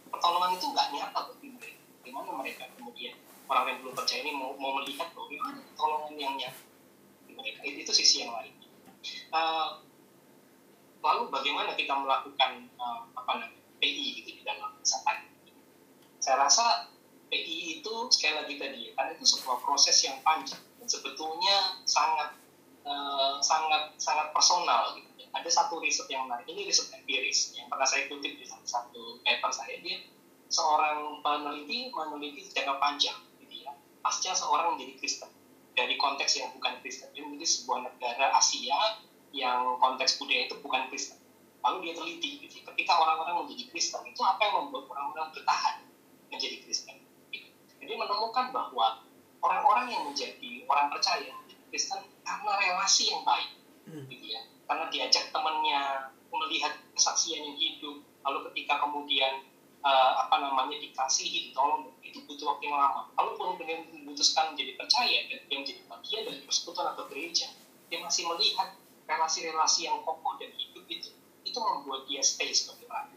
Pertolongan itu nggak nyata bagi mereka gimana mereka kemudian orang yang belum percaya ini mau, mau melihat bahwa ada pertolongan yang nyata mereka? Itu, itu sisi yang lain. Uh, lalu bagaimana kita melakukan uh, apa namanya PI gitu di dalam masa saya rasa PI itu sekali lagi tadi karena itu sebuah proses yang panjang dan sebetulnya sangat Eh, sangat sangat personal gitu. Ada satu riset yang menarik, ini riset empiris yang pernah saya kutip di satu paper saya. Dia seorang peneliti meneliti jangka panjang gitu ya. Pasca seorang menjadi Kristen. Dari konteks yang bukan Kristen. Dia menjadi sebuah negara Asia yang konteks budaya itu bukan Kristen. Lalu dia teliti gitu. ketika orang-orang menjadi Kristen itu apa yang membuat orang-orang bertahan menjadi Kristen? Gitu. jadi menemukan bahwa orang-orang yang menjadi orang percaya Kristen karena relasi yang baik hmm. gitu ya karena diajak temannya melihat kesaksian yang hidup. Lalu ketika kemudian uh, apa namanya dikasihi ditolong itu butuh waktu yang lama. Kalaupun kemudian memutuskan menjadi percaya dan dia menjadi bagian dari persekutuan atau gereja dia masih melihat relasi-relasi yang kokoh dan hidup itu itu membuat dia stay sebagai orang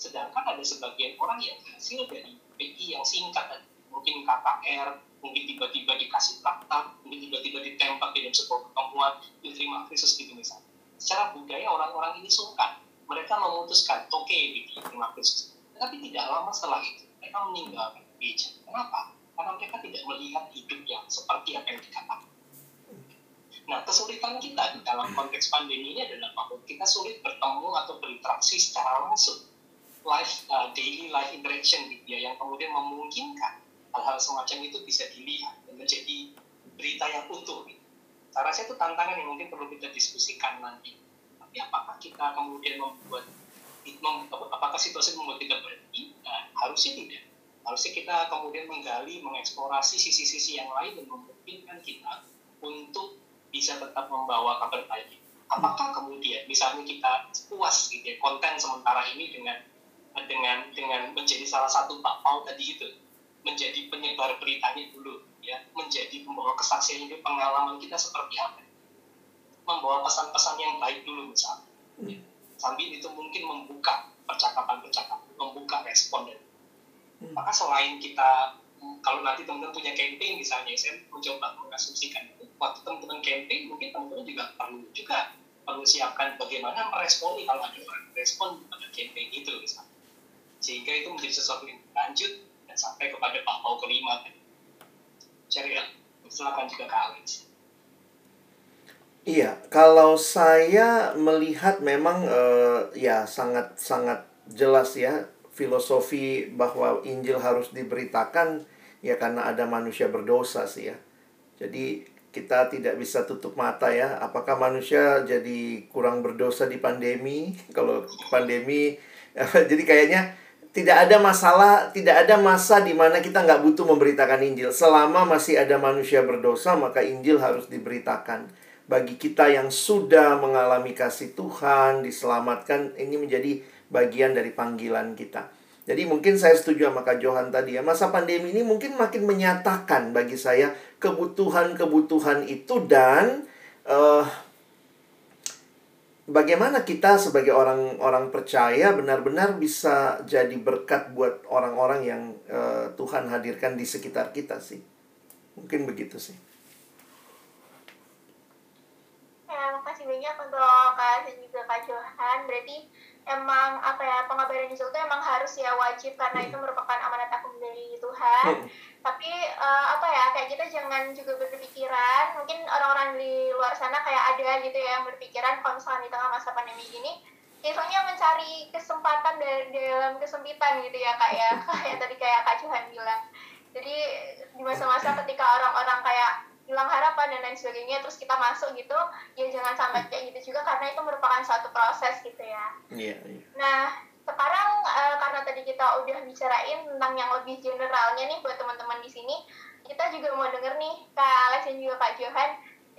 sedangkan ada sebagian orang yang hasil dari PI yang singkat mungkin KKR mungkin tiba-tiba dikasih traktat, mungkin tiba-tiba ditembak di dalam sebuah pertemuan, diterima Kristus gitu misalnya. Secara budaya orang-orang ini sungkan. Mereka memutuskan, oke, okay, diterima Kristus. Tapi tidak lama setelah itu, mereka meninggalkan gereja. Kenapa? Karena mereka tidak melihat hidup yang seperti apa yang dikatakan. Nah, kesulitan kita di dalam konteks pandemi ini adalah bahwa kita sulit bertemu atau berinteraksi secara langsung. Life, uh, daily life interaction gitu ya, yang kemudian memungkinkan hal-hal semacam itu bisa dilihat dan menjadi berita yang utuh. Saya rasa itu tantangan yang mungkin perlu kita diskusikan nanti. Tapi apakah kita kemudian membuat apakah situasi membuat kita berhenti? Nah, harusnya tidak. Harusnya kita kemudian menggali, mengeksplorasi sisi-sisi yang lain dan memungkinkan kita untuk bisa tetap membawa kabar baik. Apakah kemudian misalnya kita puas gitu ya konten sementara ini dengan dengan dengan menjadi salah satu Pak Paul tadi itu menjadi penyebar beritanya dulu ya. Menjadi pembawa kesaksian itu pengalaman kita seperti apa? Membawa pesan-pesan yang baik dulu misalnya. Ya. sambil itu mungkin membuka percakapan-percakapan membuka respon dan hmm. maka selain kita kalau nanti teman-teman punya campaign misalnya saya mencoba mengasumsikan itu. Waktu teman-teman campaign mungkin teman-teman juga perlu juga perlu siapkan bagaimana meresponi kalau ada orang respon pada campaign itu misalnya. Sehingga itu menjadi sesuatu yang lanjut dan sampai kepada Pak kelima cari silakan juga Alex Iya, kalau saya melihat memang uh, ya sangat sangat jelas ya filosofi bahwa Injil harus diberitakan ya karena ada manusia berdosa sih ya. Jadi kita tidak bisa tutup mata ya. Apakah manusia jadi kurang berdosa di pandemi? Kalau pandemi, jadi kayaknya tidak ada masalah, tidak ada masa di mana kita nggak butuh memberitakan Injil. Selama masih ada manusia berdosa, maka Injil harus diberitakan. Bagi kita yang sudah mengalami kasih Tuhan, diselamatkan, ini menjadi bagian dari panggilan kita. Jadi mungkin saya setuju sama Kak Johan tadi ya. Masa pandemi ini mungkin makin menyatakan bagi saya kebutuhan-kebutuhan itu dan uh, bagaimana kita sebagai orang-orang percaya benar-benar bisa jadi berkat buat orang-orang yang uh, Tuhan hadirkan di sekitar kita sih. Mungkin begitu sih. Ya, makasih banyak untuk Kak juga Kak Johan. Berarti emang apa ya pengabaran Injil itu emang harus ya wajib karena itu merupakan amanat agung dari Tuhan. Hmm. Tapi uh, apa ya kayak kita jangan juga berpikiran mungkin orang-orang di luar sana kayak ada gitu ya yang berpikiran kalau misalnya di tengah masa pandemi ini Biasanya mencari kesempatan dari dalam kesempitan gitu ya kak ya kayak tadi kayak kak Johan bilang. Jadi di masa-masa ketika orang-orang kayak hilang harapan dan lain sebagainya terus kita masuk gitu ya jangan sampai kayak gitu juga karena itu merupakan suatu proses gitu ya. Iya, iya. nah sekarang uh, karena tadi kita udah bicarain tentang yang lebih generalnya nih buat teman-teman di sini kita juga mau denger nih kak Alex dan juga kak Johan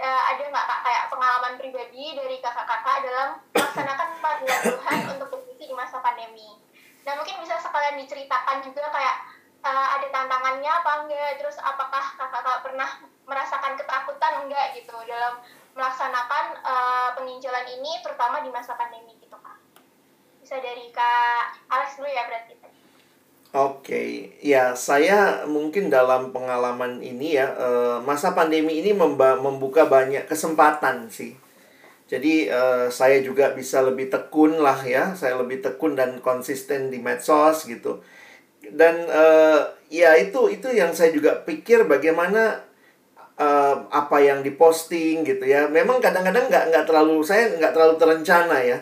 uh, ada nggak kak kayak pengalaman pribadi dari kakak-kakak dalam melaksanakan panggilan Tuhan untuk bermisi di masa pandemi? Nah mungkin bisa sekalian diceritakan juga kayak uh, ada tantangannya apa enggak terus apakah kakak-kakak pernah merasakan ketakutan enggak gitu. Dalam melaksanakan uh, penginjilan ini terutama di masa pandemi gitu kak. Bisa dari kak Alex dulu ya berarti Oke, okay. ya saya mungkin dalam pengalaman ini ya uh, masa pandemi ini membuka banyak kesempatan sih. Jadi uh, saya juga bisa lebih tekun lah ya, saya lebih tekun dan konsisten di medsos gitu. Dan uh, ya itu itu yang saya juga pikir bagaimana uh, apa yang diposting gitu ya. Memang kadang-kadang nggak nggak terlalu saya nggak terlalu terencana ya.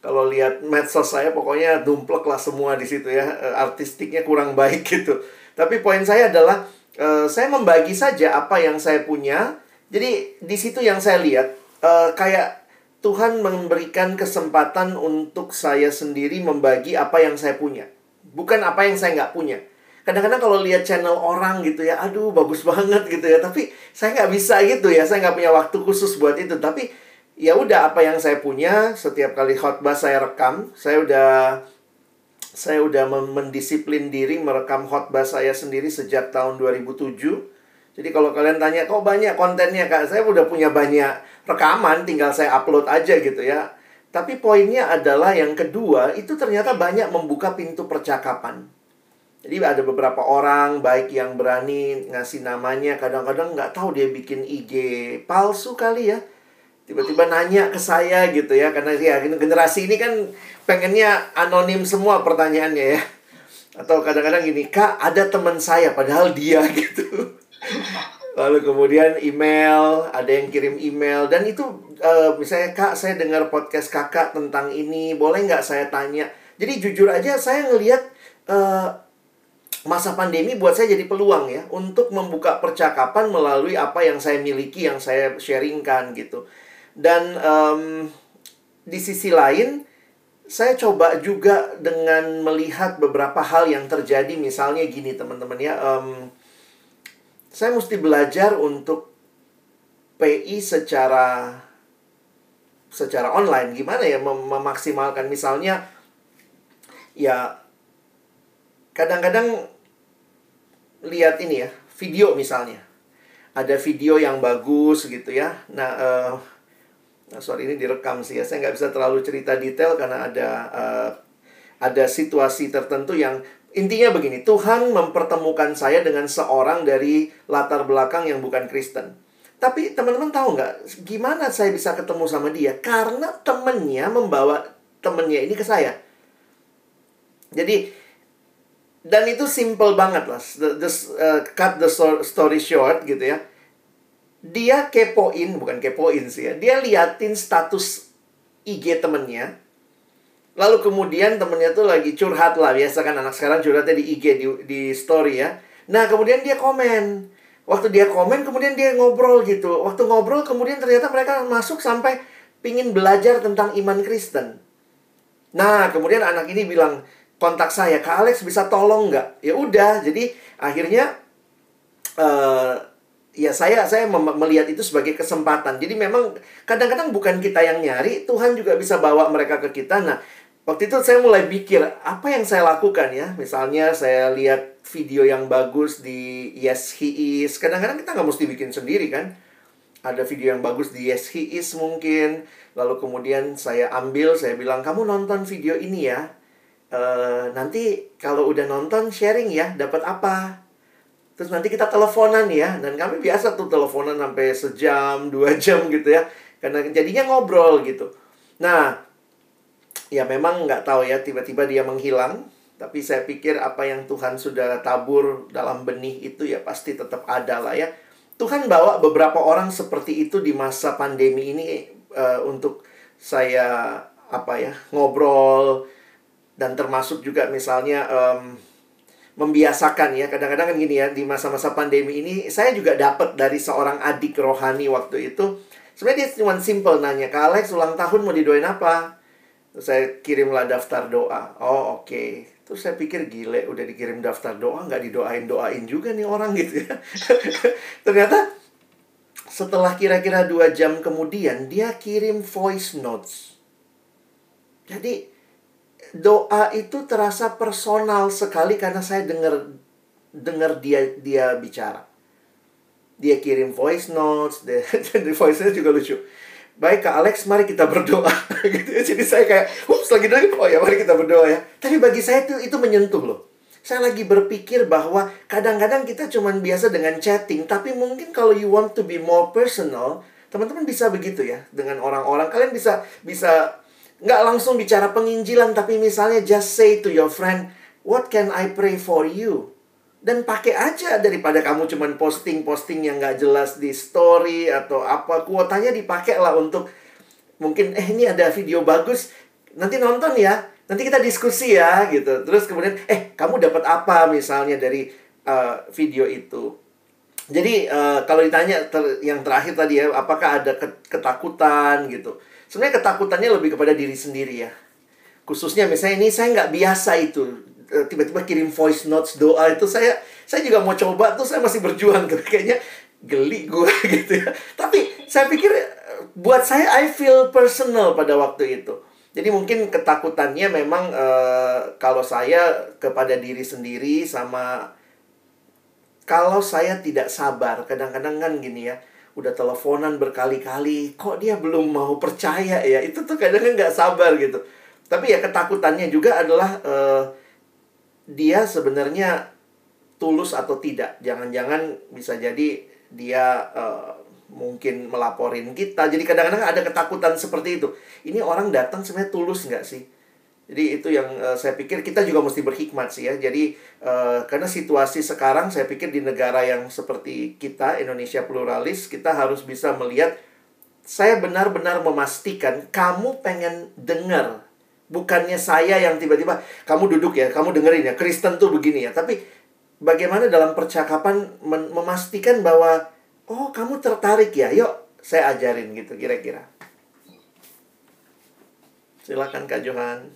Kalau lihat medsos saya pokoknya dumplek lah semua di situ ya. Uh, artistiknya kurang baik gitu. Tapi poin saya adalah uh, saya membagi saja apa yang saya punya. Jadi di situ yang saya lihat uh, kayak Tuhan memberikan kesempatan untuk saya sendiri membagi apa yang saya punya. Bukan apa yang saya nggak punya kadang-kadang kalau lihat channel orang gitu ya aduh bagus banget gitu ya. Tapi saya nggak bisa gitu ya saya nggak punya waktu khusus buat itu. Tapi ya udah apa yang saya punya setiap kali khotbah saya rekam saya udah saya udah mendisiplin diri merekam khotbah saya sendiri sejak tahun 2007 jadi kalau kalian tanya kok banyak kontennya kak? Saya udah punya banyak rekaman tinggal saya upload aja gitu ya. Tapi poinnya adalah yang kedua, itu ternyata banyak membuka pintu percakapan. Jadi ada beberapa orang baik yang berani ngasih namanya, kadang-kadang nggak tahu dia bikin IG palsu kali ya. Tiba-tiba nanya ke saya gitu ya, karena ya generasi ini kan pengennya anonim semua pertanyaannya ya. Atau kadang-kadang gini, kak ada teman saya padahal dia gitu. Lalu kemudian email, ada yang kirim email dan itu uh, misalnya kak saya dengar podcast kakak tentang ini, boleh nggak saya tanya? Jadi jujur aja saya ngelihat uh, masa pandemi buat saya jadi peluang ya untuk membuka percakapan melalui apa yang saya miliki, yang saya sharingkan gitu. Dan um, di sisi lain, saya coba juga dengan melihat beberapa hal yang terjadi, misalnya gini teman-teman ya, um, saya mesti belajar untuk PI secara secara online. Gimana ya mem memaksimalkan? Misalnya ya kadang-kadang lihat ini ya, video misalnya. Ada video yang bagus gitu ya. Nah, uh, nah sorry ini direkam sih ya. Saya nggak bisa terlalu cerita detail karena ada uh, ada situasi tertentu yang intinya begini. Tuhan mempertemukan saya dengan seorang dari latar belakang yang bukan Kristen. Tapi teman-teman tahu nggak gimana saya bisa ketemu sama dia? Karena temennya membawa temennya ini ke saya. Jadi dan itu simple banget lah the, uh, cut the story short gitu ya. Dia kepoin bukan kepoin sih ya. Dia liatin status IG temennya. Lalu kemudian temennya tuh lagi curhat lah. Biasa kan anak sekarang curhatnya di IG di, di story ya. Nah kemudian dia komen. Waktu dia komen kemudian dia ngobrol gitu. Waktu ngobrol kemudian ternyata mereka masuk sampai pingin belajar tentang iman Kristen. Nah kemudian anak ini bilang kontak saya, Kak Alex bisa tolong nggak? Ya udah, jadi akhirnya uh, ya saya saya melihat itu sebagai kesempatan. Jadi memang kadang-kadang bukan kita yang nyari, Tuhan juga bisa bawa mereka ke kita. Nah, waktu itu saya mulai pikir apa yang saya lakukan ya. Misalnya saya lihat video yang bagus di Yes He Is. Kadang-kadang kita nggak mesti bikin sendiri kan. Ada video yang bagus di Yes He Is mungkin. Lalu kemudian saya ambil, saya bilang kamu nonton video ini ya uh, nanti kalau udah nonton sharing ya dapat apa? Terus nanti kita teleponan ya dan kami biasa tuh teleponan sampai sejam dua jam gitu ya karena jadinya ngobrol gitu. Nah ya memang nggak tahu ya tiba-tiba dia menghilang tapi saya pikir apa yang Tuhan sudah tabur dalam benih itu ya pasti tetap ada lah ya. Tuhan bawa beberapa orang seperti itu di masa pandemi ini uh, untuk saya apa ya ngobrol dan termasuk juga misalnya um, membiasakan ya. Kadang-kadang kan gini ya di masa-masa pandemi ini saya juga dapat dari seorang adik rohani waktu itu. Sebenarnya dia cuma simple nanya ke Alex ulang tahun mau didoain apa? Terus saya kirimlah daftar doa. Oh oke. Okay. terus saya pikir gile udah dikirim daftar doa nggak didoain doain juga nih orang gitu ya. Ternyata setelah kira-kira dua jam kemudian dia kirim voice notes. Jadi doa itu terasa personal sekali karena saya dengar dengar dia dia bicara. Dia kirim voice notes, dia, voice notes juga lucu. Baik Kak Alex, mari kita berdoa. gitu. Jadi saya kayak, ups lagi lagi, oh ya mari kita berdoa ya. Tapi bagi saya itu itu menyentuh loh. Saya lagi berpikir bahwa kadang-kadang kita cuma biasa dengan chatting, tapi mungkin kalau you want to be more personal, teman-teman bisa begitu ya dengan orang-orang. Kalian bisa bisa nggak langsung bicara penginjilan tapi misalnya just say to your friend what can I pray for you? Dan pakai aja daripada kamu cuman posting-posting yang nggak jelas di story atau apa. Kuotanya dipakai lah untuk mungkin eh ini ada video bagus. Nanti nonton ya. Nanti kita diskusi ya gitu. Terus kemudian eh kamu dapat apa misalnya dari uh, video itu? Jadi uh, kalau ditanya ter yang terakhir tadi ya apakah ada ketakutan gitu Sebenarnya ketakutannya lebih kepada diri sendiri ya. Khususnya misalnya ini saya nggak biasa itu eh, tiba-tiba kirim voice notes doa itu saya saya juga mau coba tuh saya masih berjuang tuh kayaknya geli gue gitu ya. Tapi saya pikir eh, buat saya I feel personal pada waktu itu. Jadi mungkin ketakutannya memang uh, kalau saya kepada diri sendiri sama kalau saya tidak sabar kadang-kadang kan gini ya udah teleponan berkali-kali kok dia belum mau percaya ya? Itu tuh kadang kadang nggak sabar gitu. Tapi ya ketakutannya juga adalah uh, dia sebenarnya tulus atau tidak. Jangan-jangan bisa jadi dia uh, mungkin melaporin kita. Jadi kadang-kadang ada ketakutan seperti itu. Ini orang datang sebenarnya tulus nggak sih jadi itu yang uh, saya pikir kita juga mesti berhikmat sih ya. Jadi uh, karena situasi sekarang saya pikir di negara yang seperti kita Indonesia pluralis kita harus bisa melihat saya benar-benar memastikan kamu pengen dengar bukannya saya yang tiba-tiba kamu duduk ya, kamu dengerin ya Kristen tuh begini ya. Tapi bagaimana dalam percakapan memastikan bahwa oh kamu tertarik ya, yuk saya ajarin gitu kira-kira. Silakan Kak Johan.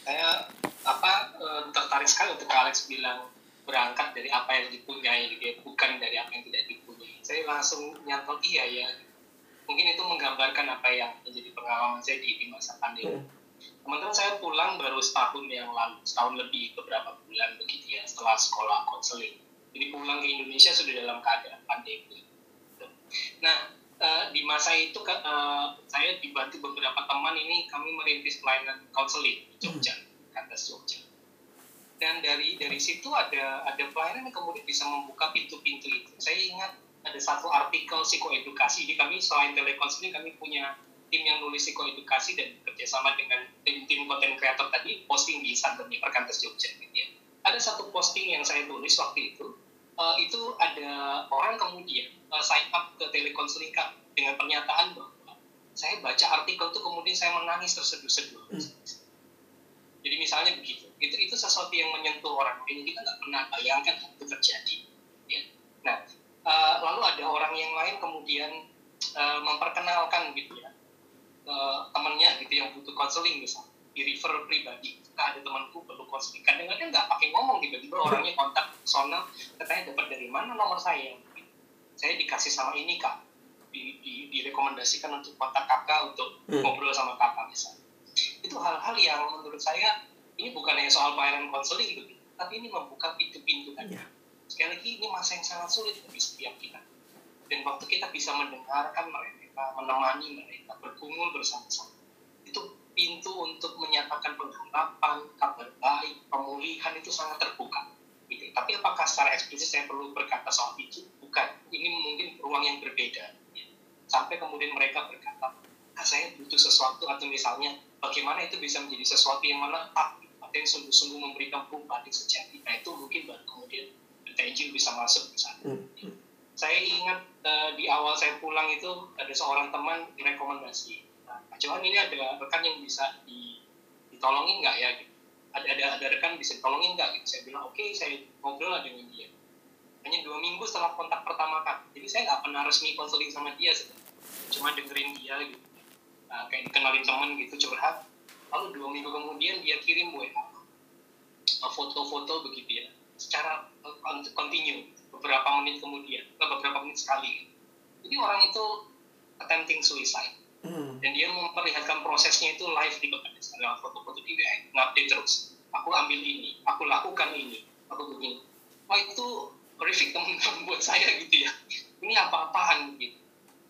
saya apa eh, tertarik sekali untuk Alex bilang berangkat dari apa yang dipunyai gitu ya, bukan dari apa yang tidak dipunyai. Saya langsung nyantol iya ya. Mungkin itu menggambarkan apa yang menjadi pengalaman saya di, di masa pandemi. Teman-teman saya pulang baru setahun yang lalu, setahun lebih beberapa bulan begitu ya setelah sekolah konseling. Jadi pulang ke Indonesia sudah dalam keadaan pandemi. Nah, di masa itu eh, saya dibantu beberapa teman ini kami merintis pelayanan konseling di Jogja, kandas Jogja. Dan dari dari situ ada ada pelayanan yang kemudian bisa membuka pintu-pintu itu. Saya ingat ada satu artikel psikoedukasi. Jadi kami selain telekonseling kami punya tim yang nulis psikoedukasi dan kerjasama dengan tim tim konten kreator tadi posting di Instagramnya Perkantas Jogja gitu ya. Ada satu posting yang saya tulis waktu itu eh, itu ada orang kemudian eh, sign up ke telekonseling dengan pernyataan bahwa saya baca artikel itu kemudian saya menangis terseduh-seduh. Jadi misalnya begitu, itu itu sesuatu yang menyentuh orang lain kita nggak pernah bayangkan itu terjadi. Ya. Nah, eh, lalu ada orang yang lain kemudian eh, memperkenalkan gitu ya ke temannya gitu yang butuh konseling misalnya di refer pribadi ada temanku perlu konseling kadang-kadang nggak pakai ngomong tiba-tiba orangnya kontak personal katanya dapat dari mana nomor saya? Saya dikasih sama ini kak. Di, di, direkomendasikan untuk kontak kakak untuk Hmm. ngobrol sama kakak misalnya. Itu hal-hal yang menurut saya ini bukan hanya soal pelayanan konseling gitu tapi ini membuka pintu-pintu kan. Iya. sekali lagi ini masa yang sangat sulit bagi setiap kita. Dan waktu kita bisa mendengarkan mereka, menemani mereka, bergumul bersama-sama, itu pintu untuk menyatakan pengharapan, kabar baik, pemulihan itu sangat terbuka. Gitu. Tapi apakah secara eksplisit saya perlu berkata soal itu? Bukan. Ini mungkin ruang yang berbeda. Ya. Sampai kemudian mereka berkata, ah, saya butuh sesuatu atau misalnya bagaimana itu bisa menjadi sesuatu yang menetap atau yang sungguh-sungguh memberikan perubahan yang sejati. Nah itu mungkin baru kemudian Injil bisa masuk ke sana Hmm. saya ingat eh, di awal saya pulang itu ada seorang teman rekomendasi Johan ini ada rekan yang bisa di, ditolongin nggak ya gitu. ada ada ada rekan bisa ditolongin nggak gitu? Saya bilang oke saya ngobrol lah dengan dia. Hanya dua minggu setelah kontak pertama kan. Jadi saya nggak pernah resmi konseling sama dia cuma dengerin dia gitu. Nah, kayak dikenalin teman gitu curhat. Lalu dua minggu kemudian dia kirim WA eh, foto-foto begitu ya. Secara eh, kont- continue beberapa menit kemudian. Atau beberapa menit sekali. Jadi orang itu attempting suicide Hmm. dan dia memperlihatkan prosesnya itu live di Bekandes lewat foto-foto di WA ngupdate terus. Aku ambil ini aku lakukan ini aku begini. Wah itu horrific teman-teman buat saya gitu ya. Ini apa-apaan gitu.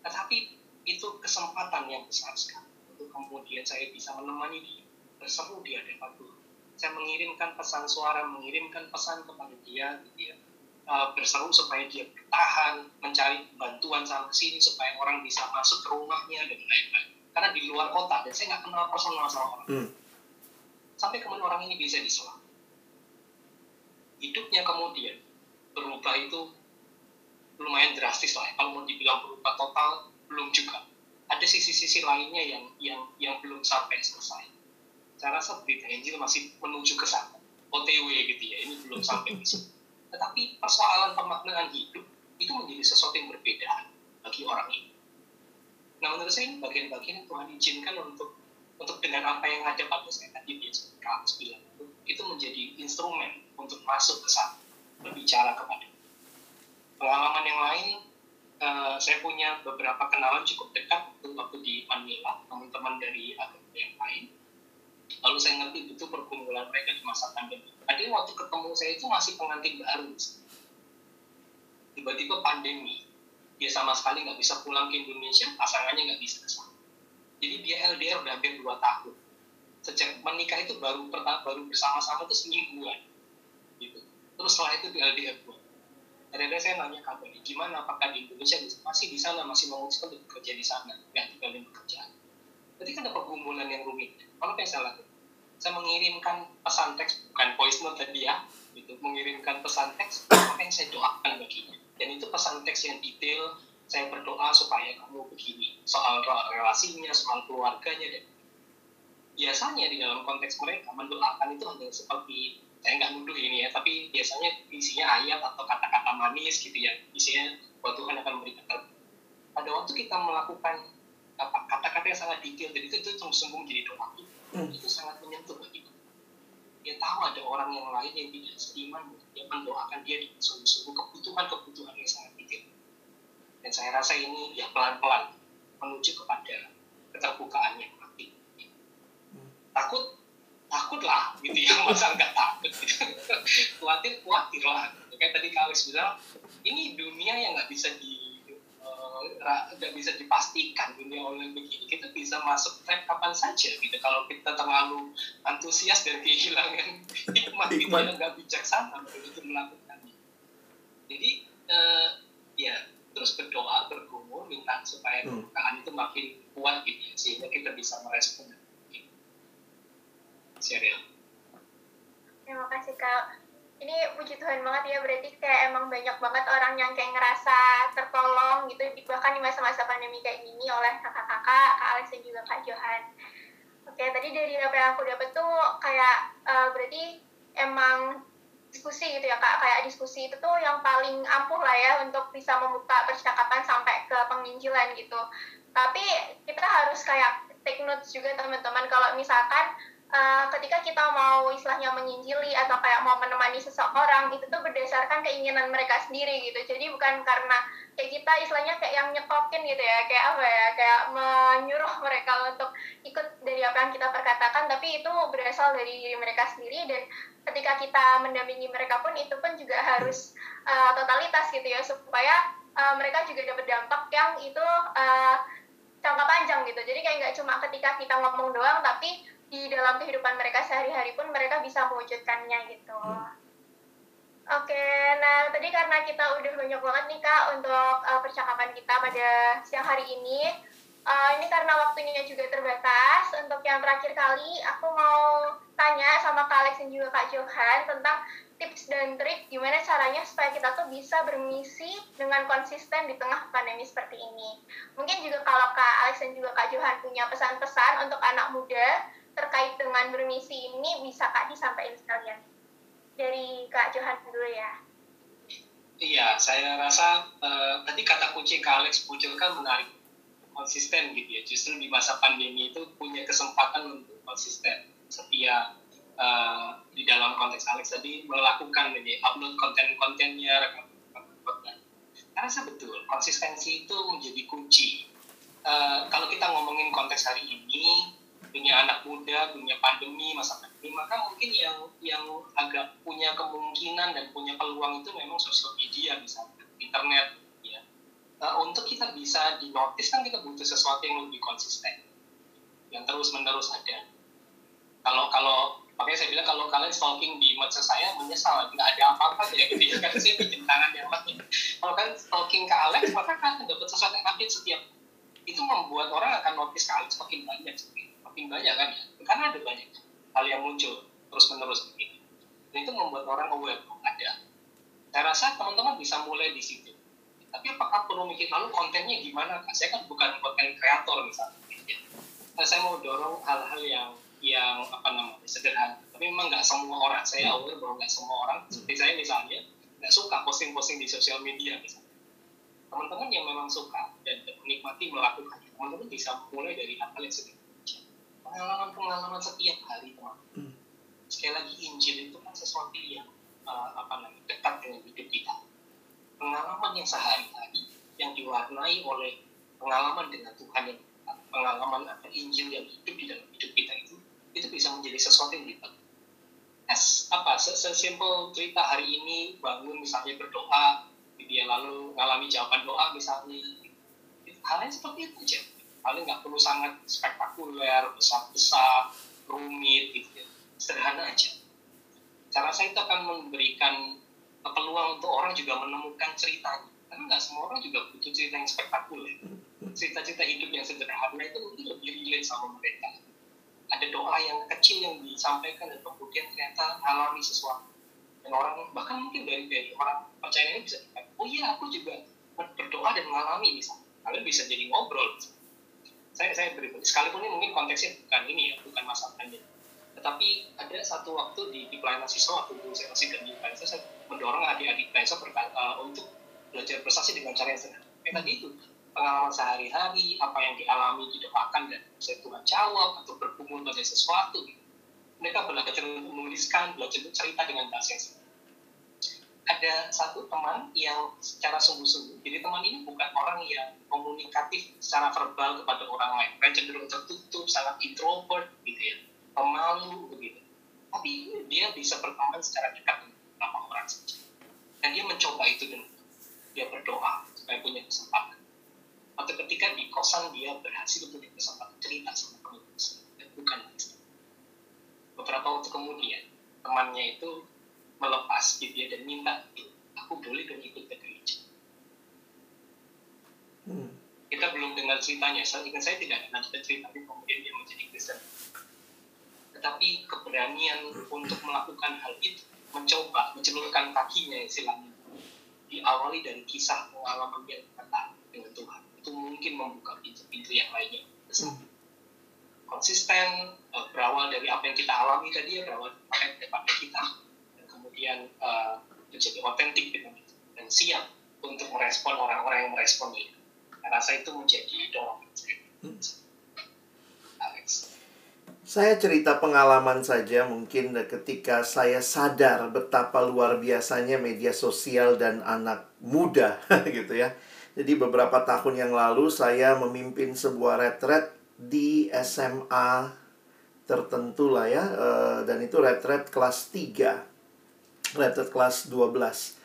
Tetapi itu kesempatan yang besar sekali untuk kemudian saya bisa menemani dia berseru di hadapan Tuhan saya mengirimkan pesan suara mengirimkan pesan kepada dia gitu ya Uh, berseru supaya dia bertahan mencari bantuan sana sini supaya orang bisa masuk ke rumahnya dan lain-lain. Karena di luar kota dan saya nggak kenal personal sama orang. Hmm. sampai kemudian orang ini bisa diselamatkan hidupnya kemudian berubah itu lumayan drastis lah ya. kalau mau dibilang berubah total belum juga. Ada sisi-sisi lainnya yang yang yang belum sampai selesai. Saya rasa berita Injil masih menuju ke sana. OTW gitu ya ini belum sampai di situ tetapi persoalan pemaknaan hidup itu menjadi sesuatu yang berbeda bagi orang ini. Nah menurut saya ini bagian-bagian yang Tuhan izinkan untuk untuk dengan apa yang ada pada saya tadi dia kalau bilang itu, menjadi instrumen untuk masuk ke sana berbicara kepada pengalaman yang lain eh, saya punya beberapa kenalan cukup dekat waktu di Manila teman-teman dari agama yang lain lalu saya ngerti itu pergumulan mereka di masa pandemi yang waktu ketemu saya itu masih pengantin baru. Tiba-tiba pandemi. Dia sama sekali nggak bisa pulang ke Indonesia pasangannya nggak bisa ke sana. Jadi dia LDR udah hampir dua tahun. Sejak menikah itu baru perta- baru bersama-sama itu semingguan. Gitu. Terus setelah itu di LDR dua kadang-kadang saya nanya kabarnya gimana? Apakah di Indonesia masih di sana? Masih memutuskan untuk bekerja di sana? Nggak tinggalin pekerjaan berarti kan ada pergumulan yang rumit yang saya lakukan saya mengirimkan pesan teks bukan voice note tadi ya gitu. Mengirimkan pesan teks apa yang saya doakan baginya. Dan itu pesan teks yang detail saya berdoa supaya kamu begini. Soal relasinya soal keluarganya dan biasanya di dalam konteks mereka mendoakan itu hanya seperti saya nggak nuduh ini ya tapi biasanya isinya ayat atau kata-kata manis gitu ya. Isinya bahwa Tuhan akan memberikan pada waktu kita melakukan apa kata-kata yang sangat detail dan itu itu sungguh-sungguh menjadi doa Hmm. itu sangat menyentuh bagi kita. Dia tahu ada orang yang lain yang tidak seiman yang mendoakan dia dengan sungguh-sungguh kebutuhan-kebutuhan yang sangat detail. Dan saya rasa ini ya pelan-pelan menuju kepada keterbukaan yang mati takut takutlah gitu ya masa nggak takut? Gitu. khawatir khawatir lah kayak tadi Alex bilang ini dunia yang nggak bisa di ra- nggak bisa dipastikan dunia online begini kita bisa masuk trap kapan saja gitu kalau kita terlalu antusias dan kehilangan hikmah gitu Hikmah. ya nggak bijaksana begitu melakukannya jadi eh, ya terus berdoa bergumul minta supaya Hmm. itu makin kuat gitu ya, sehingga kita bisa merespon serial Terima kasih Kak. Ini puji Tuhan banget ya, berarti kayak emang banyak banget orang yang kayak ngerasa tertolong gitu, bahkan di masa-masa pandemi kayak gini oleh kakak-kakak, Kak Alex dan juga Kak Johan. Oke, tadi dari apa yang aku dapat tuh kayak eh, berarti emang diskusi gitu ya Kak, kayak diskusi itu tuh yang paling ampuh lah ya untuk bisa membuka percakapan sampai ke penginjilan gitu. Tapi kita harus kayak take notes juga teman-teman kalau misalkan uh, ketika kita mau istilahnya menginjili atau kayak mau menemani seseorang itu tuh berdasarkan keinginan mereka sendiri gitu. Jadi bukan karena kayak kita istilahnya kayak yang nyekokin gitu ya kayak apa ya kayak menyuruh mereka untuk ikut dari apa yang kita perkatakan tapi itu berasal dari diri mereka sendiri. Dan ketika kita mendampingi mereka pun itu pun juga harus uh, totalitas gitu ya supaya uh, mereka juga dapat dampak yang itu uh, jangka panjang gitu. Jadi kayak nggak cuma ketika kita ngomong doang tapi di dalam kehidupan mereka sehari-hari pun mereka bisa mewujudkannya gitu. Oke, nah tadi karena kita udah banyak banget nih kak untuk uh, percakapan kita pada siang hari ini. Uh, ini karena waktunya juga terbatas. Untuk yang terakhir kali, aku mau tanya sama Kak Alex dan juga Kak Johan tentang tips dan trik gimana caranya supaya kita tuh bisa bermisi dengan konsisten di tengah pandemi seperti ini. Mungkin juga kalau Kak Alex dan juga Kak Johan punya pesan-pesan untuk anak muda terkait dengan bermisi ini bisa Kak disampaikan sekalian. Dari Kak Johan dulu ya. Iya, saya rasa eh, tadi kata kunci Kak Alex munculkan menarik konsisten gitu ya. Justru di masa pandemi itu punya kesempatan untuk konsisten, setia eh, di dalam konteks Alex tadi melakukan ini upload konten-kontennya, rekam konten. Karena betul konsistensi itu menjadi kunci. Eh, kalau kita ngomongin konteks hari ini, dunia anak muda, dunia pandemi, masa pandemi, maka mungkin yang yang agak punya kemungkinan dan punya peluang itu memang sosial media misalnya, internet, ya. Nah, untuk kita bisa dinotis kan kita butuh sesuatu yang lebih konsisten, yang terus menerus ada. Kalau kalau makanya saya bilang kalau kalian stalking di medsos saya menyesal nggak ada apa-apa ya gitu ya kan saya pinjam tangan yang lain. Kalau kan stalking ke Alex maka kan dapat sesuatu yang update setiap itu membuat orang akan notice ke Alex banyak makin banyak kan ya. Karena ada banyak hal yang muncul terus menerus begini dan itu membuat orang aware oh, ada. Saya rasa teman-teman bisa mulai di situ. Tapi apakah perlu mikir lalu kontennya gimana kan saya kan bukan konten kreator misalnya. Gitu ya. Nah, saya mau dorong hal-hal yang yang apa namanya sederhana. Tapi memang nggak semua orang saya aware bahwa nggak semua orang seperti saya misalnya nggak suka posting-posting di sosial media misalnya. Teman-teman yang memang suka dan menikmati melakukannya teman-teman bisa mulai dari hal-hal yang sederhana pengalaman-pengalaman setiap hari teman. Hmm. sekali lagi Injil itu kan sesuatu yang uh, apa namanya dekat dengan hidup kita. Pengalaman yang sehari-hari yang diwarnai oleh pengalaman dengan Tuhan yang pengalaman atau Injil yang hidup di dalam hidup kita itu itu bisa menjadi sesuatu yang dekat as apa sesimpel cerita hari ini bangun misalnya berdoa dia lalu ngalami jawaban doa misalnya hal yang seperti itu aja paling nggak perlu sangat spektakuler besar-besar rumit gitu ya. Sederhana aja. Cara saya itu akan memberikan peluang untuk orang juga menemukan ceritanya. Karena nggak semua orang juga butuh cerita yang spektakuler. Cerita-cerita hidup yang sederhana itu mungkin lebih relate sama mereka. Ada doa yang kecil yang disampaikan dan kemudian ternyata alami sesuatu. Dan orang bahkan mungkin dari dari orang percaya ini bisa oh iya aku juga berdoa dan mengalami misalnya. Kalian bisa jadi ngobrol. Saya saya beri sekalipun ini mungkin konteksnya bukan ini ya bukan masalah pandemi tetapi ada satu waktu di, di pelayanan siswa waktu dulu saya masih di pelayanan saya mendorong adik-adik berkata, uh, untuk belajar prestasi dengan cara yang sederhana. Kayak tadi itu pengalaman sehari-hari, apa yang dialami, didoakan dan saya Tuhan jawab atau bergumul pada sesuatu. Mereka belajar menuliskan, belajar untuk cerita dengan bahasa yang sederhana ada satu teman yang secara sungguh-sungguh, jadi teman ini bukan orang yang komunikatif secara verbal kepada orang lain, mereka cenderung tertutup, sangat introvert gitu ya, pemalu begitu. Tapi dia bisa berteman secara dekat dengan beberapa orang saja. Dan dia mencoba itu dengan dia berdoa supaya punya kesempatan. Atau ketika di kosan dia berhasil punya kesempatan cerita sama teman dan bukan Beberapa waktu kemudian temannya itu melepas gitu ya dan minta aku boleh dong ikut ke gereja. Hmm. kita belum dengar ceritanya. Saya ingat saya tidak lanjutkan cerita tapi kemudian dia menjadi Kristen. Tetapi keberanian untuk melakukan hal itu mencoba mencelurkan kakinya istilahnya diawali dari kisah pengalaman yang kata dengan Tuhan. Itu mungkin membuka pintu-pintu yang lainnya. Hmm. konsisten eh, berawal dari apa yang kita alami tadi ya berawal dari apa yang kita kemudian uh, menjadi otentik dan, dan siap untuk merespon orang-orang yang merespon itu. Saya rasa itu menjadi dorongan saya. Hmm. Alex. Saya cerita pengalaman saja mungkin ketika saya sadar betapa luar biasanya media sosial dan anak muda gitu ya. Jadi beberapa tahun yang lalu saya memimpin sebuah retret di SMA tertentu lah ya eh, dan itu retret kelas 3 retret kelas 12.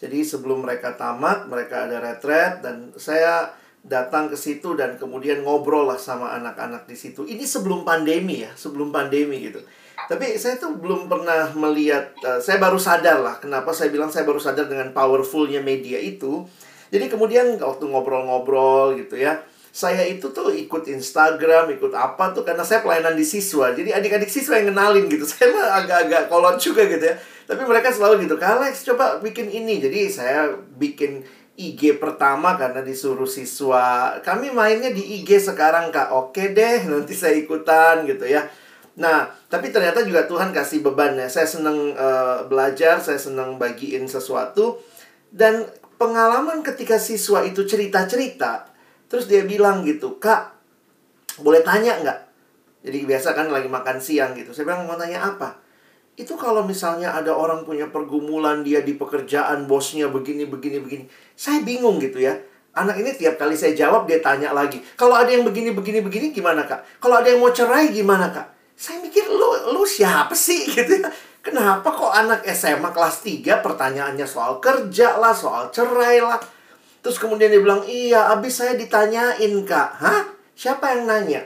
Jadi sebelum mereka tamat, mereka ada retret dan saya datang ke situ dan kemudian ngobrol lah sama anak-anak di situ. Ini sebelum pandemi ya, sebelum pandemi gitu. Tapi saya tuh belum pernah melihat, uh, saya baru sadar lah kenapa saya bilang saya baru sadar dengan powerfulnya media itu. Jadi kemudian waktu ngobrol-ngobrol gitu ya, saya itu tuh ikut Instagram, ikut apa tuh karena saya pelayanan di siswa. Jadi adik-adik siswa yang kenalin gitu. Saya mah agak-agak kolot juga gitu ya. Tapi mereka selalu gitu, Kak Alex coba bikin ini. Jadi saya bikin IG pertama karena disuruh siswa. Kami mainnya di IG sekarang Kak. Oke deh, nanti saya ikutan gitu ya. Nah, tapi ternyata juga Tuhan kasih beban ya. Saya senang uh, belajar, saya senang bagiin sesuatu. Dan pengalaman ketika siswa itu cerita-cerita, Terus dia bilang gitu, Kak, boleh tanya nggak? Jadi biasa kan lagi makan siang gitu. Saya bilang, mau tanya apa? Itu kalau misalnya ada orang punya pergumulan, dia di pekerjaan, bosnya begini, begini, begini. Saya bingung gitu ya. Anak ini tiap kali saya jawab, dia tanya lagi. Kalau ada yang begini, begini, begini, gimana kak? Kalau ada yang mau cerai, gimana kak? Saya mikir, lu, lu siapa sih? Gitu ya. Kenapa kok anak SMA kelas 3 pertanyaannya soal kerja lah, soal cerai lah. Terus kemudian dia bilang, iya abis saya ditanyain kak. Hah? Siapa yang nanya?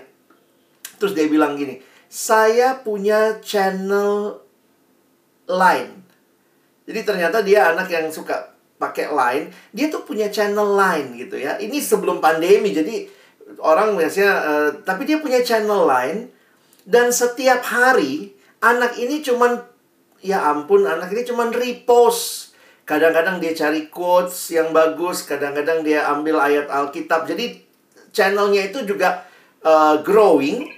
Terus dia bilang gini, saya punya channel Line. Jadi ternyata dia anak yang suka pakai Line. Dia tuh punya channel Line gitu ya. Ini sebelum pandemi, jadi orang biasanya, uh, tapi dia punya channel Line. Dan setiap hari, anak ini cuman, ya ampun, anak ini cuman repost Kadang-kadang dia cari quotes yang bagus, kadang-kadang dia ambil ayat Alkitab. Jadi channelnya itu juga uh, growing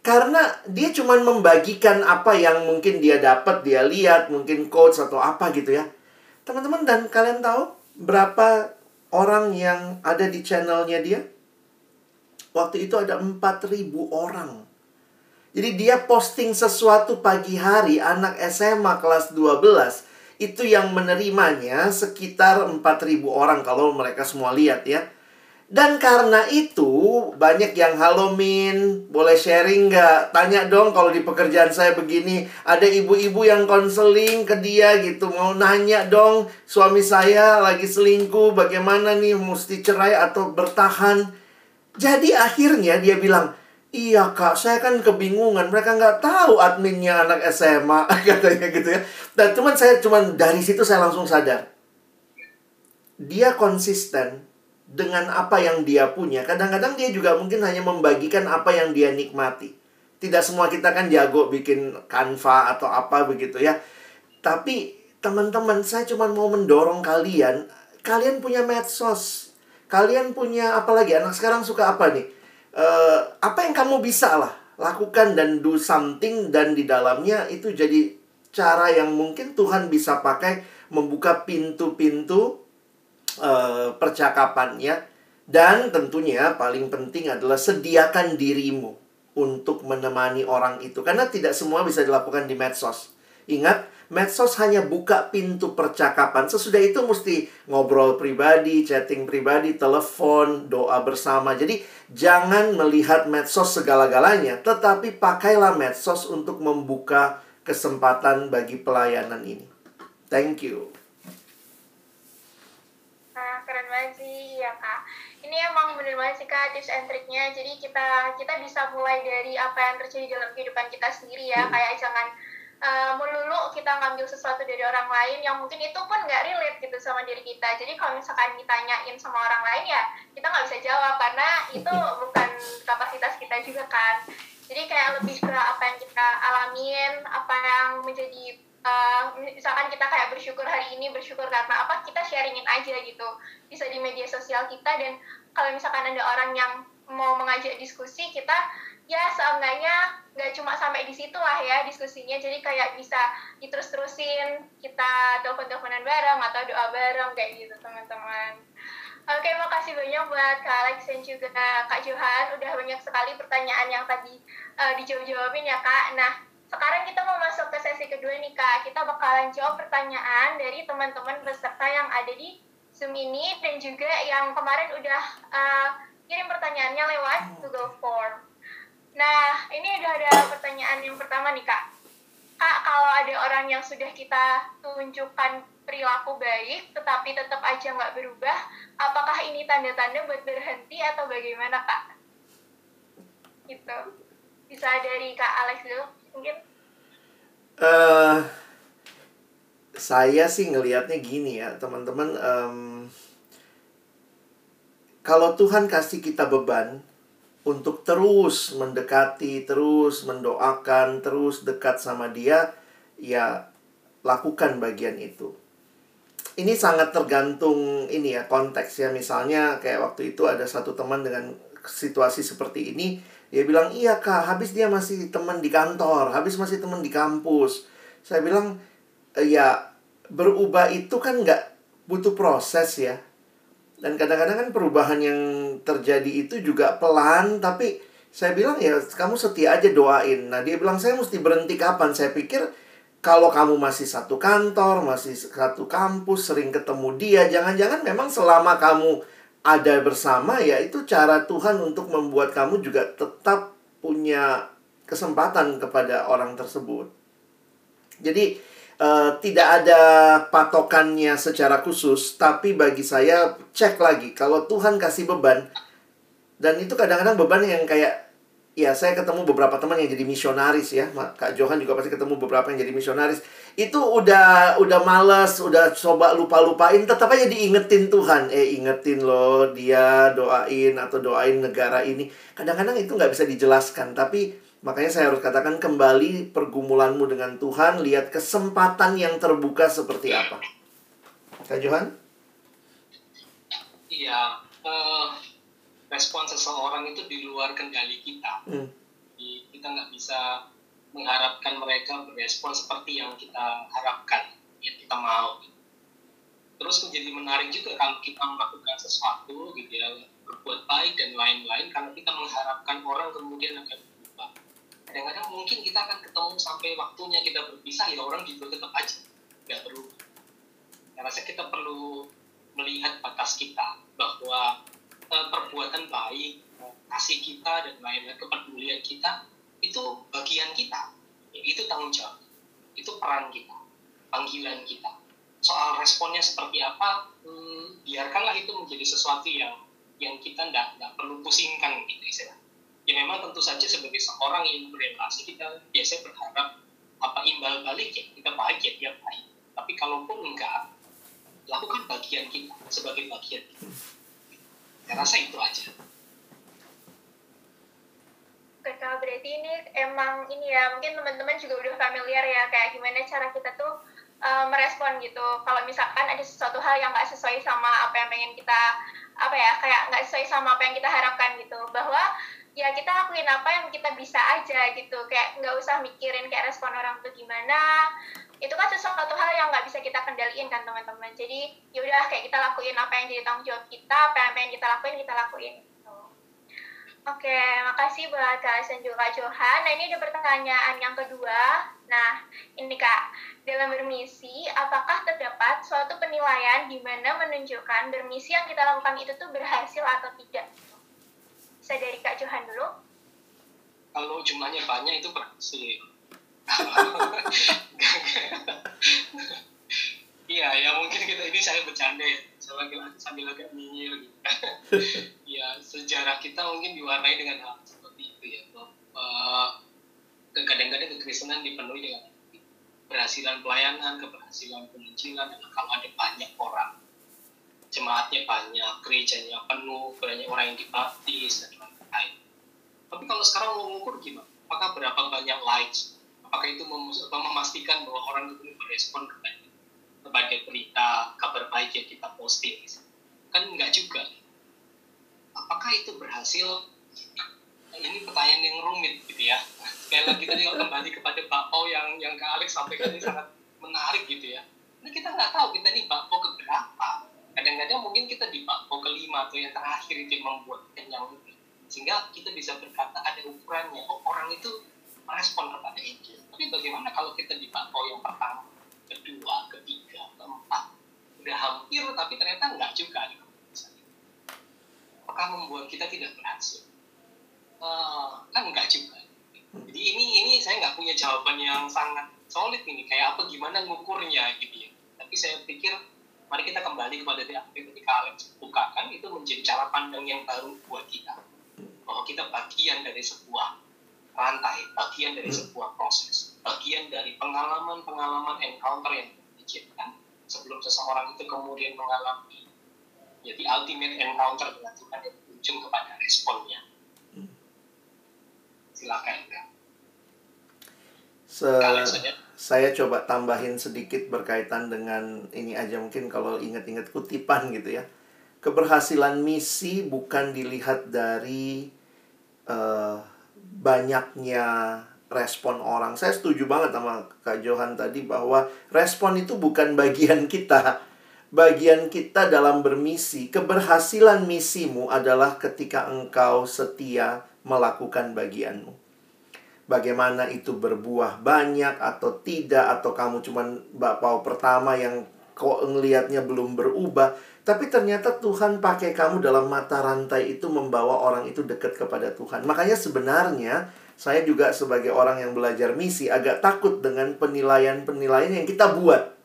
karena dia cuma membagikan apa yang mungkin dia dapat, dia lihat, mungkin quotes atau apa gitu ya. Teman-teman dan kalian tahu berapa orang yang ada di channelnya dia? Waktu itu ada 4000 orang. Jadi dia posting sesuatu pagi hari anak SMA kelas 12 itu yang menerimanya sekitar 4.000 orang kalau mereka semua lihat ya. Dan karena itu banyak yang halomin, boleh sharing nggak? Tanya dong kalau di pekerjaan saya begini, ada ibu-ibu yang konseling ke dia gitu, mau nanya dong suami saya lagi selingkuh, bagaimana nih mesti cerai atau bertahan. Jadi akhirnya dia bilang, Iya kak, saya kan kebingungan. Mereka nggak tahu adminnya anak SMA katanya gitu ya. Dan cuman saya cuman dari situ saya langsung sadar. Dia konsisten dengan apa yang dia punya. Kadang-kadang dia juga mungkin hanya membagikan apa yang dia nikmati. Tidak semua kita kan jago bikin kanva atau apa begitu ya. Tapi teman-teman, saya cuma mau mendorong kalian. Kalian punya medsos. Kalian punya apa lagi? Anak sekarang suka apa nih? Uh, apa yang kamu bisa lah lakukan dan do something dan di dalamnya itu jadi cara yang mungkin Tuhan bisa pakai membuka pintu-pintu uh, percakapan ya. Dan tentunya paling penting adalah sediakan dirimu untuk menemani orang itu karena tidak semua bisa dilakukan di medsos. Ingat, medsos hanya buka pintu percakapan. Sesudah itu mesti ngobrol pribadi, chatting pribadi, telepon, doa bersama. Jadi jangan melihat medsos segala-galanya, tetapi pakailah medsos untuk membuka kesempatan bagi pelayanan ini. Thank you. Nah, keren banget sih ya kak. Ini emang bener banget sih kak tips and triknya. Jadi kita kita bisa mulai dari apa yang terjadi dalam kehidupan kita sendiri ya. Hmm. Kayak jangan uh, melulu kita ngambil sesuatu dari orang lain yang mungkin itu pun nggak relate gitu sama diri kita. Jadi kalau misalkan ditanyain sama orang lain ya kita nggak bisa jawab karena itu bukan kapasitas kita juga kan. Jadi kayak lebih ke apa yang kita alamin, apa yang menjadi uh, misalkan kita kayak bersyukur hari ini bersyukur karena apa kita sharingin aja gitu bisa di media sosial kita dan kalau misalkan ada orang yang mau mengajak diskusi kita ya seenggaknya nggak cuma sampai di situ lah ya diskusinya jadi kayak bisa diterus-terusin kita telepon-teleponan bareng atau doa bareng kayak gitu teman-teman Oke, makasih banyak buat Kak Alex dan juga Kak Johan. Udah banyak sekali pertanyaan yang tadi uh, dijawab-jawabin ya Kak. Nah, sekarang kita mau masuk ke sesi kedua nih Kak. Kita bakalan jawab pertanyaan dari teman-teman peserta yang ada di Zoom ini dan juga yang kemarin udah uh, kirim pertanyaannya lewat Google Form. Nah, ini udah ada pertanyaan yang pertama nih, Kak. Kak, kalau ada orang yang sudah kita tunjukkan perilaku baik, tetapi tetap aja nggak berubah, apakah ini tanda-tanda buat berhenti atau bagaimana, Kak? Gitu. Bisa dari Kak Alex dulu, mungkin? Uh, saya sih ngelihatnya gini ya, teman-teman. Um, kalau Tuhan kasih kita beban, untuk terus mendekati, terus mendoakan, terus dekat sama Dia, ya lakukan bagian itu. Ini sangat tergantung ini ya konteks ya. Misalnya kayak waktu itu ada satu teman dengan situasi seperti ini, dia bilang, "Iya, Kak, habis dia masih teman di kantor, habis masih teman di kampus." Saya bilang, "Ya, berubah itu kan nggak butuh proses ya." Dan kadang-kadang kan perubahan yang terjadi itu juga pelan, tapi saya bilang ya kamu setia aja doain. Nah dia bilang saya mesti berhenti kapan? Saya pikir kalau kamu masih satu kantor, masih satu kampus, sering ketemu dia, jangan-jangan memang selama kamu ada bersama ya itu cara Tuhan untuk membuat kamu juga tetap punya kesempatan kepada orang tersebut. Jadi uh, tidak ada patokannya secara khusus, tapi bagi saya cek lagi. Kalau Tuhan kasih beban dan itu kadang-kadang beban yang kayak ya saya ketemu beberapa teman yang jadi misionaris ya. Kak Johan juga pasti ketemu beberapa yang jadi misionaris. Itu udah udah males udah coba lupa lupain tetap aja diingetin Tuhan. Eh ingetin loh dia doain atau doain negara ini. Kadang-kadang itu nggak bisa dijelaskan tapi Makanya saya harus katakan kembali pergumulanmu dengan Tuhan, lihat kesempatan yang terbuka seperti apa. Kak Johan? Iya, uh, respon seseorang itu di luar kendali kita. Hmm. Jadi, kita nggak bisa mengharapkan mereka berespon seperti yang kita harapkan, yang kita mau. Terus menjadi menarik juga kalau kita melakukan sesuatu, gitu ya, berbuat baik dan lain-lain, karena kita mengharapkan orang kemudian akan kadang-kadang mungkin kita akan ketemu sampai waktunya kita berpisah ya orang juga tetap aja. Nggak perlu. Saya rasa kita perlu melihat batas kita bahwa uh, perbuatan baik kasih kita dan lain-lain kepedulian kita itu bagian kita. Ya, itu tanggung jawab. Itu peran kita panggilan kita. Soal responnya seperti apa hmm, biarkanlah itu menjadi sesuatu yang yang kita tidak perlu pusingkan gitu istilahnya ya memang tentu saja sebagai seorang yang berrelasi kita biasanya berharap apa imbal balik ya kita ya dia baik tapi kalaupun enggak lakukan bagian kita sebagai bagian kita saya rasa itu aja Oke, berarti ini emang ini ya, mungkin teman-teman juga udah familiar ya, kayak gimana cara kita tuh uh, merespon gitu. Kalau misalkan ada sesuatu hal yang nggak sesuai sama apa yang pengen kita, apa ya, kayak nggak sesuai sama apa yang kita harapkan gitu. Bahwa ya kita lakuin apa yang kita bisa aja gitu kayak nggak usah mikirin kayak respon orang tuh gimana itu kan sesuatu hal yang nggak bisa kita kendaliin kan teman-teman jadi yaudah kayak kita lakuin apa yang jadi tanggung jawab kita apa yang pengen kita lakuin kita lakuin gitu. Oke, makasih buat Kak Esen juga Johan. Nah, ini ada pertanyaan yang kedua. Nah, ini Kak, dalam bermisi, apakah terdapat suatu penilaian di mana menunjukkan bermisi yang kita lakukan itu tuh berhasil atau tidak? Bisa dari Kak Johan dulu. Kalau jumlahnya banyak itu berhasil. Iya, ya mungkin kita ini saya bercanda ya, saya lagi sambil agak nyinyir gitu. ya sejarah kita mungkin diwarnai dengan hal seperti itu ya. Uh, kadang-kadang kekristenan dipenuhi dengan keberhasilan pelayanan, keberhasilan penginjilan, dan kalau ada banyak orang, jemaatnya banyak, gerejanya penuh, banyak orang yang dibaptis dan lain-lain. Tapi kalau sekarang mau mengukur gimana? Apakah berapa banyak likes? Apakah itu memastikan bahwa orang itu merespon kepada berita kabar baik yang kita posting kan enggak juga apakah itu berhasil ini pertanyaan yang rumit gitu ya sekali lagi kita juga kembali kepada bakpao yang yang ke Alex sampaikan ini sangat menarik gitu ya nah kita nggak tahu kita ini bakpao keberapa kadang-kadang mungkin kita di bakpao kelima atau yang terakhir itu yang membuat kenyang itu sehingga kita bisa berkata ada ukurannya. Oh orang itu merespon kepada itu. Tapi bagaimana kalau kita di bakpao yang pertama kedua ketiga keempat? Udah hampir tapi ternyata enggak juga apakah membuat kita tidak berhasil? Uh, kan enggak juga. Jadi ini ini saya nggak punya jawaban yang sangat solid ini. Kayak apa gimana ngukurnya gitu ya. Tapi saya pikir mari kita kembali kepada yang ketika Alex bukakan itu menjadi cara pandang yang baru buat kita bahwa kita bagian dari sebuah rantai, bagian dari sebuah proses, bagian dari pengalaman-pengalaman encounter yang diciptakan sebelum seseorang itu kemudian mengalami jadi ultimate encounter dengan Tuhan yang berujung kepada responnya. Silakan ya. Se saya coba tambahin sedikit berkaitan dengan ini aja mungkin kalau ingat-ingat kutipan gitu ya. Keberhasilan misi bukan dilihat dari uh, banyaknya respon orang. Saya setuju banget sama Kak Johan tadi bahwa respon itu bukan bagian kita. Bagian kita dalam bermisi, keberhasilan misimu adalah ketika engkau setia melakukan bagianmu. Bagaimana itu berbuah banyak atau tidak atau kamu cuman bapau pertama yang kok ngelihatnya belum berubah, tapi ternyata Tuhan pakai kamu dalam mata rantai itu membawa orang itu dekat kepada Tuhan. Makanya sebenarnya saya juga sebagai orang yang belajar misi agak takut dengan penilaian-penilaian yang kita buat.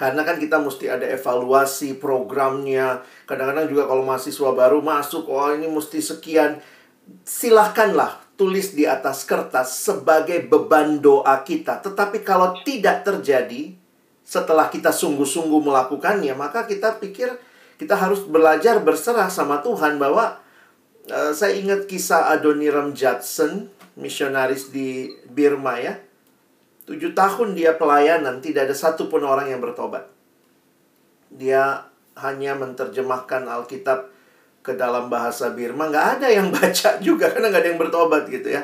Karena kan kita mesti ada evaluasi programnya. Kadang-kadang juga kalau mahasiswa baru masuk, oh ini mesti sekian. Silahkanlah tulis di atas kertas sebagai beban doa kita. Tetapi kalau tidak terjadi, setelah kita sungguh-sungguh melakukannya, maka kita pikir kita harus belajar berserah sama Tuhan bahwa uh, saya ingat kisah Adoniram Judson, misionaris di Birma ya. Tujuh tahun dia pelayanan, tidak ada satupun orang yang bertobat. Dia hanya menerjemahkan Alkitab ke dalam bahasa Birma. Nggak ada yang baca juga, karena nggak ada yang bertobat gitu ya.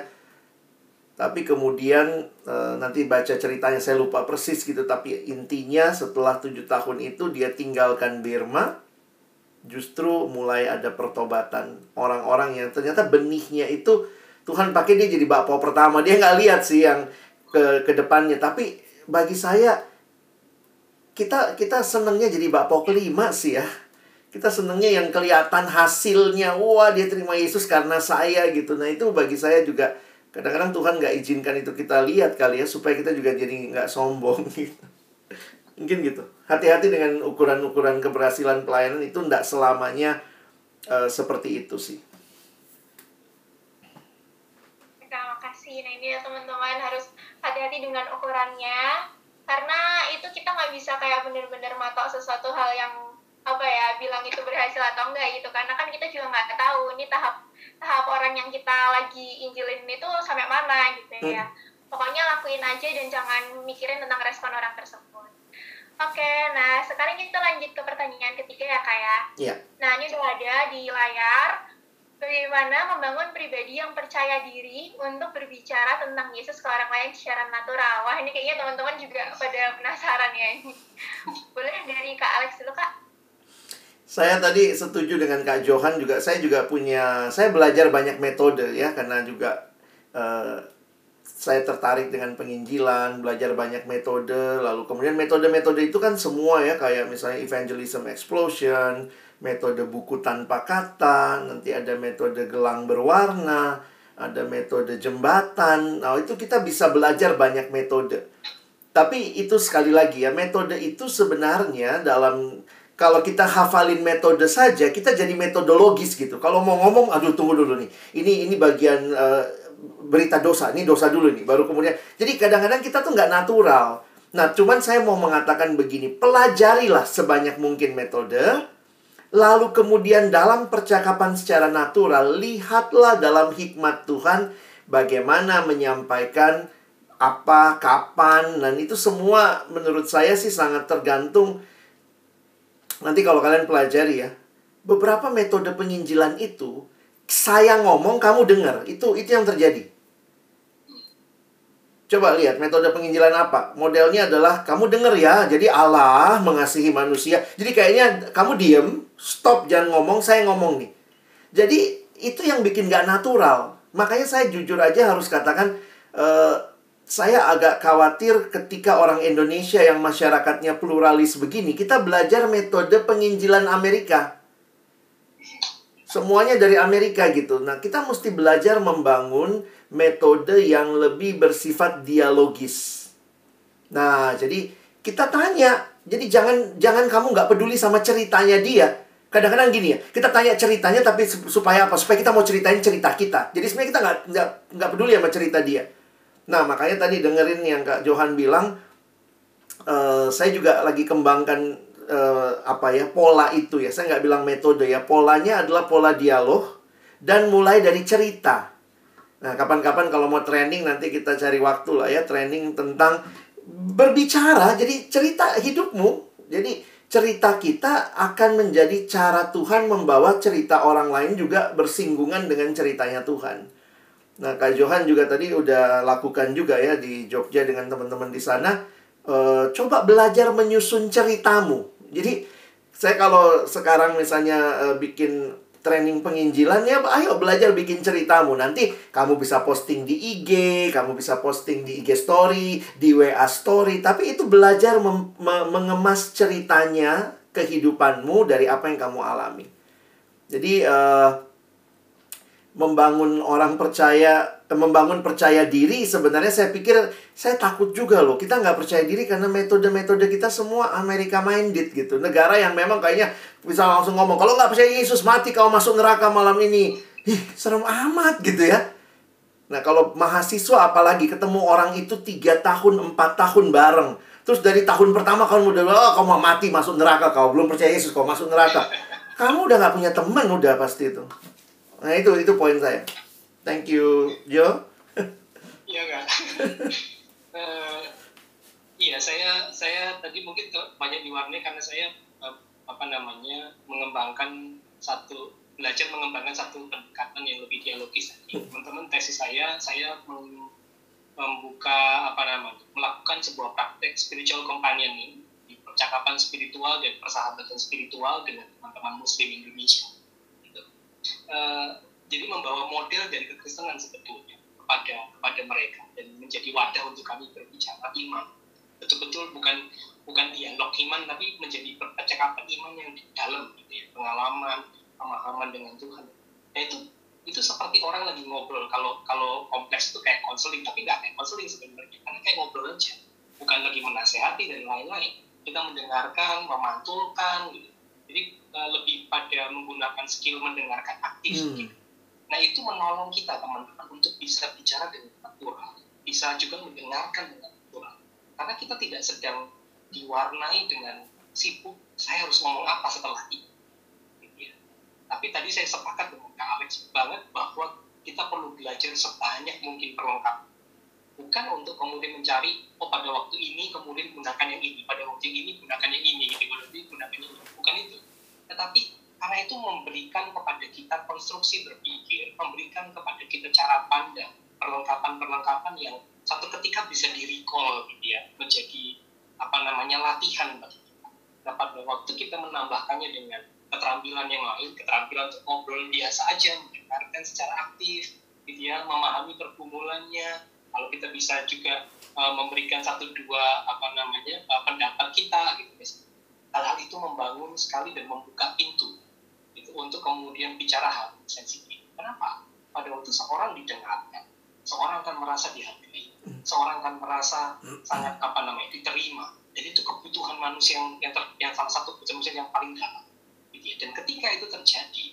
Tapi kemudian e, nanti baca ceritanya, saya lupa persis gitu. Tapi intinya setelah tujuh tahun itu dia tinggalkan Birma. Justru mulai ada pertobatan orang-orang yang ternyata benihnya itu Tuhan pakai dia jadi bapak pertama. Dia nggak lihat sih yang ke ke depannya tapi bagi saya kita kita senengnya jadi bapak kelima sih ya kita senengnya yang kelihatan hasilnya. Wah dia terima Yesus karena saya gitu. Nah itu bagi saya juga kadang-kadang Tuhan nggak izinkan itu kita lihat kali ya supaya kita juga jadi nggak sombong gitu. Mungkin gitu. Hati-hati dengan ukuran-ukuran keberhasilan pelayanan itu nggak selamanya uh, seperti itu sih. Terima kasih. Nah ini ya teman-teman harus hati-hati dengan ukurannya. Karena itu kita nggak bisa kayak bener-bener matok sesuatu hal yang apa ya bilang itu berhasil atau enggak gitu karena kan kita juga nggak tahu ini tahap tahap orang yang kita lagi injilin itu sampai mana gitu ya hmm. pokoknya lakuin aja dan jangan mikirin tentang respon orang tersebut oke nah sekarang kita lanjut ke pertanyaan ketiga ya kak ya yeah. nah ini udah ada di layar bagaimana membangun pribadi yang percaya diri untuk berbicara tentang Yesus ke orang lain secara natural. Wah ini kayaknya teman-teman juga pada penasaran ya ini. Boleh dari Kak Alex dulu Kak? Saya tadi setuju dengan Kak Johan juga. Saya juga punya, saya belajar banyak metode ya karena juga uh, saya tertarik dengan penginjilan, belajar banyak metode, lalu kemudian metode-metode itu kan semua ya kayak misalnya evangelism explosion, metode buku tanpa kata, nanti ada metode gelang berwarna, ada metode jembatan. Nah, itu kita bisa belajar banyak metode. Tapi itu sekali lagi ya, metode itu sebenarnya dalam kalau kita hafalin metode saja, kita jadi metodologis gitu. Kalau mau ngomong, aduh tunggu dulu nih. Ini ini bagian uh, berita dosa, ini dosa dulu nih, baru kemudian. Jadi kadang-kadang kita tuh nggak natural. Nah, cuman saya mau mengatakan begini, pelajarilah sebanyak mungkin metode, Lalu kemudian dalam percakapan secara natural, lihatlah dalam hikmat Tuhan bagaimana menyampaikan apa, kapan, dan itu semua menurut saya sih sangat tergantung. Nanti kalau kalian pelajari ya, beberapa metode penginjilan itu, saya ngomong, kamu dengar. Itu itu yang terjadi. Coba lihat metode penginjilan apa? Modelnya adalah kamu dengar ya. Jadi Allah mengasihi manusia. Jadi kayaknya kamu diem, stop jangan ngomong, saya ngomong nih. Jadi itu yang bikin gak natural. Makanya saya jujur aja harus katakan uh, saya agak khawatir ketika orang Indonesia yang masyarakatnya pluralis begini, kita belajar metode penginjilan Amerika. Semuanya dari Amerika gitu. Nah, kita mesti belajar membangun metode yang lebih bersifat dialogis. Nah, jadi kita tanya. Jadi jangan jangan kamu nggak peduli sama ceritanya dia. Kadang-kadang gini ya, kita tanya ceritanya tapi supaya apa? Supaya kita mau ceritain cerita kita. Jadi sebenarnya kita nggak nggak peduli sama cerita dia. Nah, makanya tadi dengerin yang Kak Johan bilang, uh, saya juga lagi kembangkan uh, apa ya pola itu ya. Saya nggak bilang metode ya. Polanya adalah pola dialog dan mulai dari cerita. Nah, kapan-kapan kalau mau training nanti kita cari waktu lah ya training tentang berbicara. Jadi cerita hidupmu. Jadi cerita kita akan menjadi cara Tuhan membawa cerita orang lain juga bersinggungan dengan ceritanya Tuhan. Nah, Kak Johan juga tadi udah lakukan juga ya di Jogja dengan teman-teman di sana. E, coba belajar menyusun ceritamu. Jadi saya kalau sekarang misalnya e, bikin training penginjilan ya ayo belajar bikin ceritamu nanti kamu bisa posting di IG kamu bisa posting di IG story di WA story tapi itu belajar mengemas ceritanya kehidupanmu dari apa yang kamu alami jadi uh, membangun orang percaya membangun percaya diri sebenarnya saya pikir saya takut juga loh. Kita nggak percaya diri karena metode-metode kita semua Amerika minded gitu. Negara yang memang kayaknya bisa langsung ngomong kalau nggak percaya Yesus mati kau masuk neraka malam ini. Ih serem amat gitu ya. Nah kalau mahasiswa apalagi ketemu orang itu tiga tahun empat tahun bareng. Terus dari tahun pertama kamu udah oh, kau mau mati masuk neraka. Kau belum percaya Yesus kau masuk neraka. Kamu udah nggak punya teman udah pasti itu nah itu itu poin saya Thank you, Jo. Iya kan. uh, iya, saya saya tadi mungkin banyak diwarnai karena saya uh, apa namanya mengembangkan satu belajar mengembangkan satu pendekatan yang lebih dialogis. Teman-teman tesis saya saya membuka apa namanya melakukan sebuah praktek spiritual companion di percakapan spiritual dan persahabatan spiritual dengan teman-teman Muslim Indonesia. Uh, jadi membawa model dari kekristenan sebetulnya kepada kepada mereka dan menjadi wadah untuk kami berbicara iman. Betul-betul bukan bukan dialog iman tapi menjadi percakapan iman yang di dalam gitu ya. Pengalaman pemahaman dengan Tuhan. Nah itu itu seperti orang lagi ngobrol. Kalau kalau kompleks itu kayak konseling tapi nggak kayak konseling sebenarnya. Karena kayak ngobrol aja. Bukan lagi menasehati dan lain-lain. Kita mendengarkan memantulkan gitu. Jadi uh, lebih pada menggunakan skill mendengarkan aktif hmm. gitu Nah itu menolong kita teman-teman untuk bisa bicara dengan natural, bisa juga mendengarkan dengan natural. Karena kita tidak sedang diwarnai dengan sibuk, saya harus ngomong apa setelah ini. Gitu ya. Tapi tadi saya sepakat dengan Kak Alex banget bahwa kita perlu belajar sebanyak mungkin perlengkapan. Bukan untuk kemudian mencari, oh pada waktu ini kemudian gunakan yang ini, pada waktu ini gunakan yang ini, gitu, ini gunakan yang ini. Bukan itu. Tetapi Karena itu memberikan kepada kita konstruksi berpikir, memberikan kepada kita cara pandang, perlengkapan-perlengkapan yang satu ketika bisa di-recall gitu ya, menjadi apa namanya latihan bagi kita. Nah, pada waktu kita menambahkannya dengan keterampilan yang lain, keterampilan untuk ngobrol biasa aja, mendengarkan secara aktif, gitu ya, memahami pergumulannya. Kalau kita bisa juga uh, memberikan satu dua apa namanya uh, pendapat kita, gitu hal-hal itu membangun sekali dan membuka pintu itu untuk kemudian bicara hal sensitif. Kenapa? Pada waktu seorang didengarkan, seorang akan merasa dihargai, seorang akan merasa sangat apa namanya diterima. Jadi itu kebutuhan manusia yang yang, ter, yang salah satu kebutuhan manusia yang paling dalam. Gitu ya. Dan ketika itu terjadi,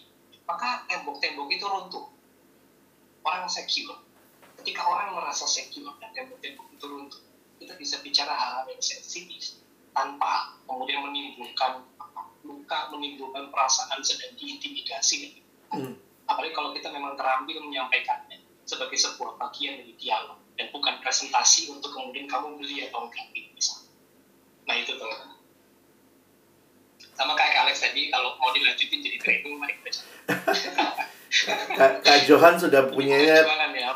maka tembok-tembok itu runtuh. Orang secure. Ketika orang merasa secure dan itu runtuh, kita bisa bicara hal-hal yang sensitif tanpa kemudian menimbulkan luka, menimbulkan perasaan sedang diintimidasi. Hmm. Apalagi kalau kita memang terampil menyampaikannya sebagai sebuah bagian dari dialog dan bukan presentasi untuk kemudian kamu beli atau enggak gitu misalnya. Nah itu tuh. Sama kayak Alex tadi, kalau mau dilanjutin jadi training, mari kita Kak, Kak Johan sudah punyanya ya, ya.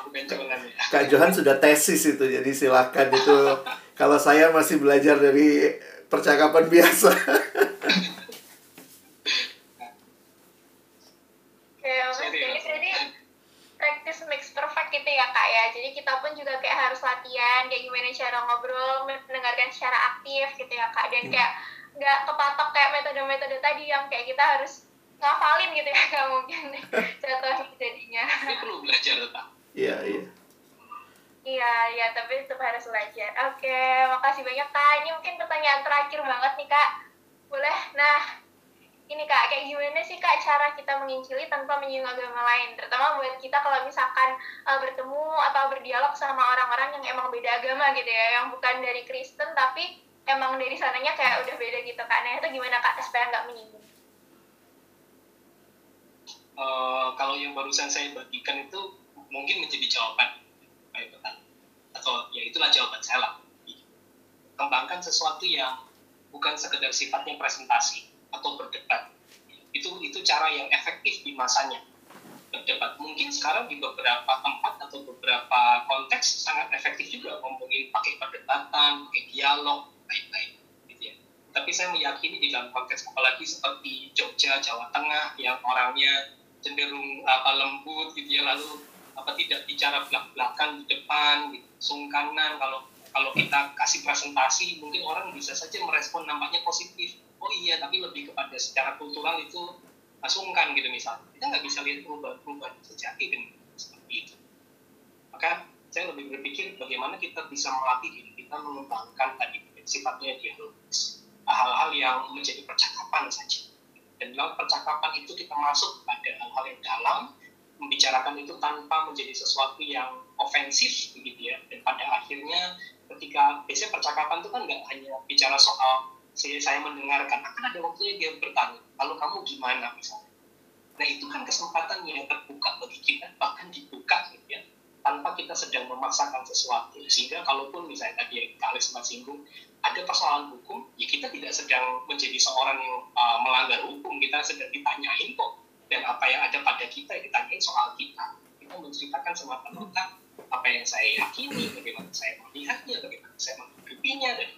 Kak Johan sudah tesis itu jadi silakan itu kalau saya masih belajar dari percakapan biasa Oke, jadi jadi practice makes perfect gitu ya kak ya. Jadi kita pun juga kayak harus latihan kayak gimana cara ngobrol, mendengarkan secara aktif gitu ya kak. Dan kayak nggak kepatok kayak metode-metode tadi yang kayak kita harus ngafalin gitu ya nggak mungkin jatuh jadinya tapi perlu belajar tetap iya iya Iya, iya, tapi tetap harus belajar. Oke, makasih banyak Kak. Ini mungkin pertanyaan terakhir banget nih Kak. Boleh? Nah, ini Kak, kayak gimana sih Kak cara kita mengincili tanpa menyinggung agama lain? Terutama buat kita kalau misalkan uh, bertemu atau berdialog sama orang-orang yang emang beda agama gitu ya, yang bukan dari Kristen tapi emang dari sananya kayak udah beda gitu Kak. Nah, itu gimana Kak supaya nggak menyinggung? Uh, kalau yang barusan saya bagikan itu mungkin menjadi jawaban. Atau ya itulah jawaban saya lah. Kembangkan sesuatu yang bukan sekedar sifatnya presentasi atau berdebat. Itu itu cara yang efektif di masanya. Berdebat. Mungkin sekarang di beberapa tempat atau beberapa konteks sangat efektif juga ngomongin pakai perdebatan pakai dialog lain-lain gitu ya. Tapi saya meyakini di dalam konteks apalagi seperti Jogja Jawa Tengah yang orangnya cenderung apa lembut gitu ya lalu apa tidak bicara belak-belakan di depan gitu, sungkanan kalau kalau kita kasih presentasi mungkin orang bisa saja merespon nampaknya positif. Oh iya tapi lebih kepada secara kultural itu sungkan gitu misalnya. Kita nggak bisa lihat perubahan-perubahan sejati dengan seperti itu. Maka saya lebih berpikir bagaimana kita bisa melatih diri kita mengembangkan tadi sifatnya dialogis. Hal-hal yang menjadi percakapan saja dan dalam percakapan itu kita masuk pada hal-hal yang dalam membicarakan itu tanpa menjadi sesuatu yang ofensif begitu ya. Dan pada akhirnya ketika biasanya percakapan itu kan nggak hanya bicara soal saya, saya mendengarkan akan ada waktunya dia bertanya kalau kamu gimana? misalnya. Nah itu kan kesempatan yang terbuka bagi kita bahkan dibuka gitu ya tanpa kita sedang memaksakan sesuatu sehingga kalaupun misalnya tadi yang Kak Alex singgung ada persoalan hukum, ya kita tidak sedang menjadi seorang yang uh, melanggar hukum, kita sedang ditanyain kok. Dan apa yang ada pada kita, ya ditanyain soal kita. Kita menceritakan semata-mata apa yang saya yakini, bagaimana saya melihatnya, bagaimana saya menghadapinya, dan.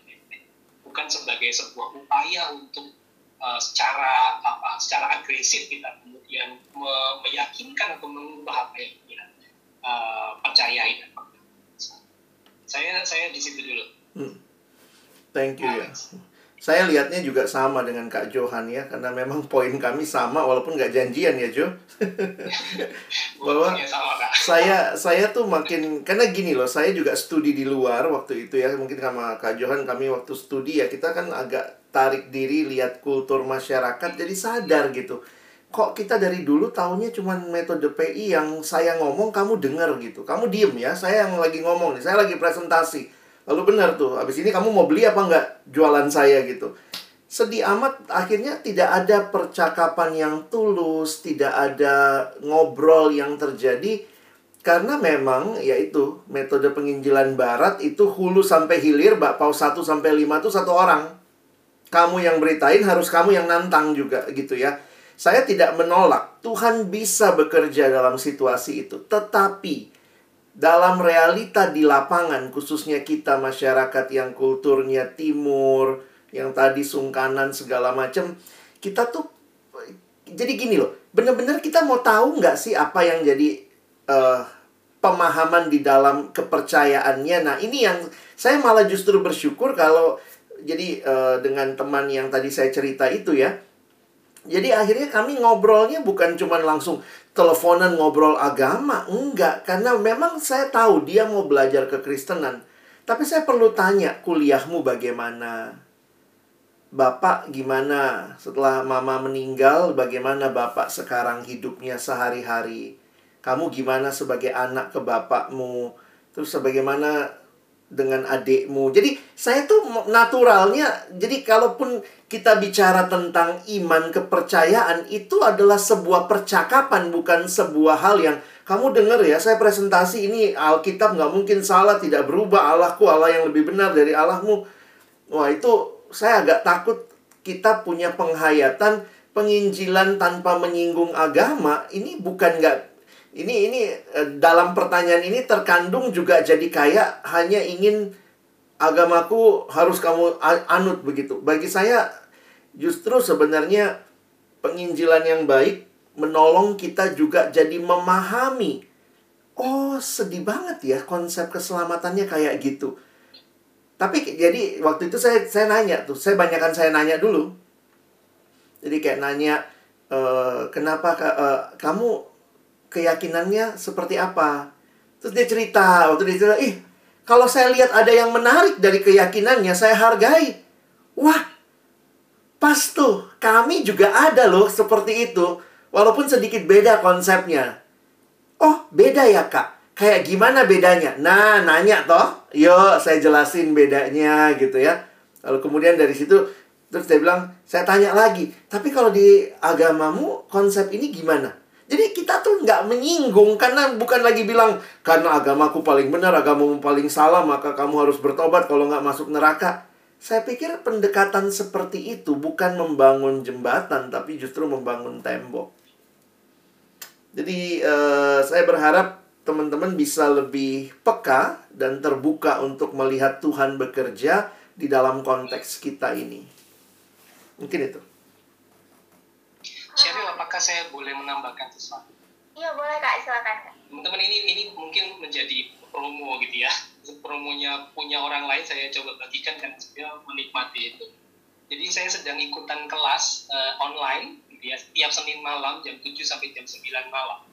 Bukan sebagai sebuah upaya untuk uh, secara apa, secara agresif kita kemudian me meyakinkan atau mengubah apa yang kita uh, percayai dan saya saya di situ dulu. Hmm. Thank you ya. Saya lihatnya juga sama dengan Kak Johan ya, karena memang poin kami sama walaupun nggak janjian ya Jo. Bahwa saya saya tuh makin karena gini loh, saya juga studi di luar waktu itu ya, mungkin sama Kak Johan kami waktu studi ya kita kan agak tarik diri lihat kultur masyarakat jadi sadar gitu. Kok kita dari dulu tahunya cuma metode PI yang saya ngomong kamu dengar gitu. Kamu diem ya, saya yang lagi ngomong nih, saya lagi presentasi Lalu benar tuh, habis ini kamu mau beli apa enggak jualan saya gitu. Sedih amat akhirnya tidak ada percakapan yang tulus, tidak ada ngobrol yang terjadi karena memang yaitu metode penginjilan barat itu hulu sampai hilir bakpao 1 sampai 5 itu satu orang. Kamu yang beritain harus kamu yang nantang juga gitu ya. Saya tidak menolak. Tuhan bisa bekerja dalam situasi itu, tetapi dalam realita di lapangan, khususnya kita masyarakat yang kulturnya timur, yang tadi sungkanan segala macam, kita tuh jadi gini loh, bener-bener kita mau tahu nggak sih apa yang jadi uh, pemahaman di dalam kepercayaannya. Nah ini yang saya malah justru bersyukur kalau jadi uh, dengan teman yang tadi saya cerita itu ya jadi akhirnya kami ngobrolnya bukan cuma langsung teleponan ngobrol agama, enggak, karena memang saya tahu dia mau belajar kekristenan. Tapi saya perlu tanya, kuliahmu bagaimana? Bapak gimana setelah mama meninggal, bagaimana Bapak sekarang hidupnya sehari-hari? Kamu gimana sebagai anak ke bapakmu? Terus bagaimana dengan adikmu. Jadi saya tuh naturalnya, jadi kalaupun kita bicara tentang iman kepercayaan itu adalah sebuah percakapan bukan sebuah hal yang kamu dengar ya saya presentasi ini Alkitab nggak mungkin salah tidak berubah Allahku Allah yang lebih benar dari Allahmu wah itu saya agak takut kita punya penghayatan penginjilan tanpa menyinggung agama ini bukan nggak ini ini eh, dalam pertanyaan ini terkandung juga jadi kayak hanya ingin agamaku harus kamu anut begitu. Bagi saya justru sebenarnya penginjilan yang baik menolong kita juga jadi memahami. Oh, sedih banget ya konsep keselamatannya kayak gitu. Tapi jadi waktu itu saya saya nanya tuh, saya banyakkan saya nanya dulu. Jadi kayak nanya e, kenapa e, kamu keyakinannya seperti apa. Terus dia cerita, waktu dia cerita, ih, kalau saya lihat ada yang menarik dari keyakinannya, saya hargai. Wah, pas tuh, kami juga ada loh seperti itu. Walaupun sedikit beda konsepnya. Oh, beda ya kak? Kayak gimana bedanya? Nah, nanya toh. Yuk, saya jelasin bedanya gitu ya. Lalu kemudian dari situ, terus dia bilang, saya tanya lagi. Tapi kalau di agamamu, konsep ini gimana? Jadi kita tuh nggak menyinggung karena bukan lagi bilang karena agamaku paling benar, agamamu paling salah, maka kamu harus bertobat kalau nggak masuk neraka. Saya pikir pendekatan seperti itu bukan membangun jembatan, tapi justru membangun tembok. Jadi uh, saya berharap teman-teman bisa lebih peka dan terbuka untuk melihat Tuhan bekerja di dalam konteks kita ini. Mungkin itu. Sheryl, apakah saya boleh menambahkan sesuatu? Iya boleh kak, silakan kak. Teman-teman ini ini mungkin menjadi promo gitu ya. Promonya punya orang lain saya coba bagikan dan saya menikmati itu. Jadi saya sedang ikutan kelas uh, online gitu ya, setiap Senin malam jam 7 sampai jam 9 malam.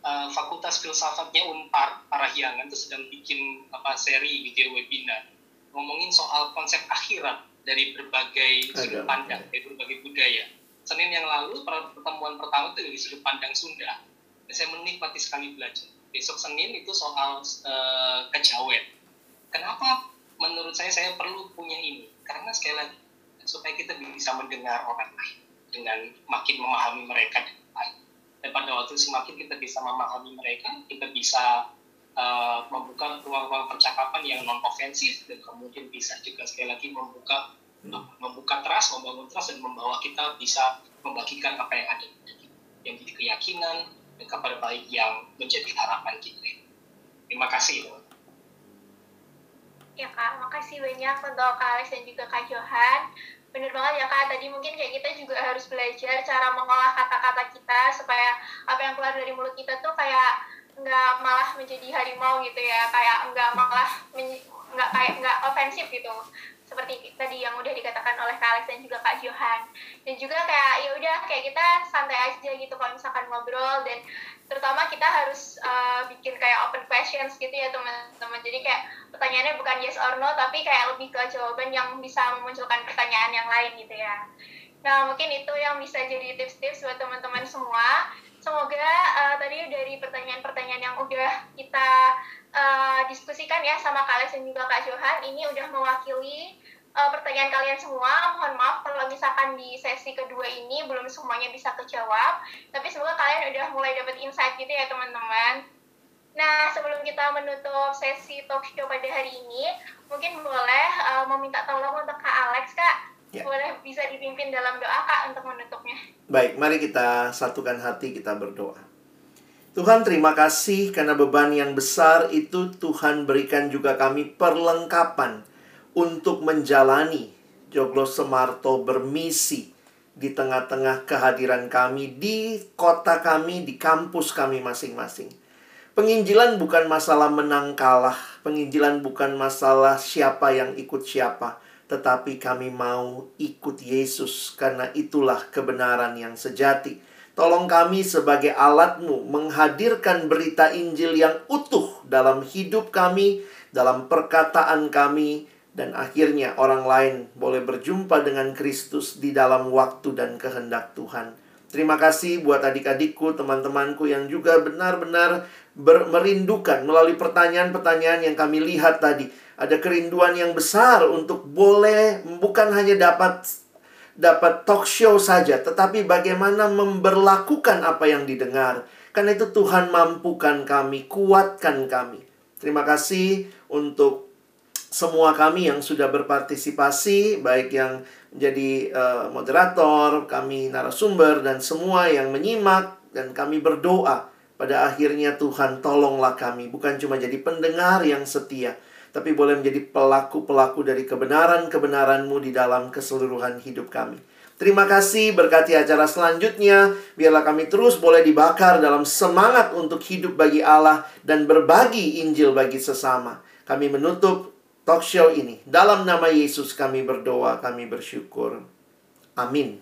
Uh, Fakultas Filsafatnya Unpar Parahyangan itu sedang bikin apa seri gitu ya webinar ngomongin soal konsep akhirat dari berbagai sudut pandang, dari berbagai budaya Senin yang lalu pertemuan pertama itu dari sudut pandang Sunda. Saya menikmati sekali belajar. Besok Senin itu soal uh, kejawen. Kenapa menurut saya saya perlu punya ini? Karena sekali lagi supaya kita bisa mendengar orang lain dengan makin memahami mereka dengan baik. Dan pada waktu semakin kita bisa memahami mereka, kita bisa uh, membuka ruang-ruang percakapan yang non ofensif dan kemudian bisa juga sekali lagi membuka membuka trust, membangun trust dan membawa kita bisa membagikan apa yang ada yang jadi keyakinan dan kabar baik yang menjadi harapan kita. Terima kasih. Ya kak, makasih banyak untuk Kak Alex dan juga Kak Johan. Bener banget ya kak, tadi mungkin kayak kita juga harus belajar cara mengolah kata-kata kita supaya apa yang keluar dari mulut kita tuh kayak nggak malah menjadi harimau gitu ya, kayak nggak malah nggak kayak nggak ofensif gitu seperti tadi yang udah dikatakan oleh Kak Alex dan juga Kak Johan. Dan juga kayak ya udah kayak kita santai aja gitu kalau misalkan ngobrol. Dan terutama kita harus uh, bikin kayak open questions gitu ya teman-teman. Jadi kayak pertanyaannya bukan yes or no tapi kayak lebih ke jawaban yang bisa memunculkan pertanyaan yang lain gitu ya. Nah mungkin itu yang bisa jadi tips-tips buat teman-teman semua semoga uh, tadi dari pertanyaan-pertanyaan yang udah kita uh, diskusikan ya sama Alex dan juga Kak Johan ini udah mewakili uh, pertanyaan kalian semua. Mohon maaf kalau misalkan di sesi kedua ini belum semuanya bisa kejawab, tapi semoga kalian udah mulai dapat insight gitu ya teman-teman. Nah, sebelum kita menutup sesi talk show pada hari ini, mungkin boleh uh, meminta tolong untuk Kak Alex, Kak. Ya. boleh bisa dipimpin dalam doa kak untuk menutupnya. Baik, mari kita satukan hati kita berdoa. Tuhan terima kasih karena beban yang besar itu Tuhan berikan juga kami perlengkapan untuk menjalani Joglo Semarto bermisi di tengah-tengah kehadiran kami di kota kami, di kampus kami masing-masing. Penginjilan bukan masalah menang kalah, penginjilan bukan masalah siapa yang ikut siapa, tetapi kami mau ikut Yesus karena itulah kebenaran yang sejati. Tolong kami sebagai alatmu menghadirkan berita Injil yang utuh dalam hidup kami, dalam perkataan kami, dan akhirnya orang lain boleh berjumpa dengan Kristus di dalam waktu dan kehendak Tuhan. Terima kasih buat adik-adikku, teman-temanku yang juga benar-benar merindukan melalui pertanyaan-pertanyaan yang kami lihat tadi ada kerinduan yang besar untuk boleh bukan hanya dapat dapat talk show saja, tetapi bagaimana memberlakukan apa yang didengar. Karena itu Tuhan mampukan kami, kuatkan kami. Terima kasih untuk semua kami yang sudah berpartisipasi, baik yang menjadi uh, moderator, kami narasumber, dan semua yang menyimak, dan kami berdoa. Pada akhirnya Tuhan tolonglah kami, bukan cuma jadi pendengar yang setia, tapi boleh menjadi pelaku-pelaku dari kebenaran-kebenaranmu di dalam keseluruhan hidup kami. Terima kasih berkati acara selanjutnya. Biarlah kami terus boleh dibakar dalam semangat untuk hidup bagi Allah dan berbagi Injil bagi sesama. Kami menutup talk show ini. Dalam nama Yesus kami berdoa, kami bersyukur. Amin.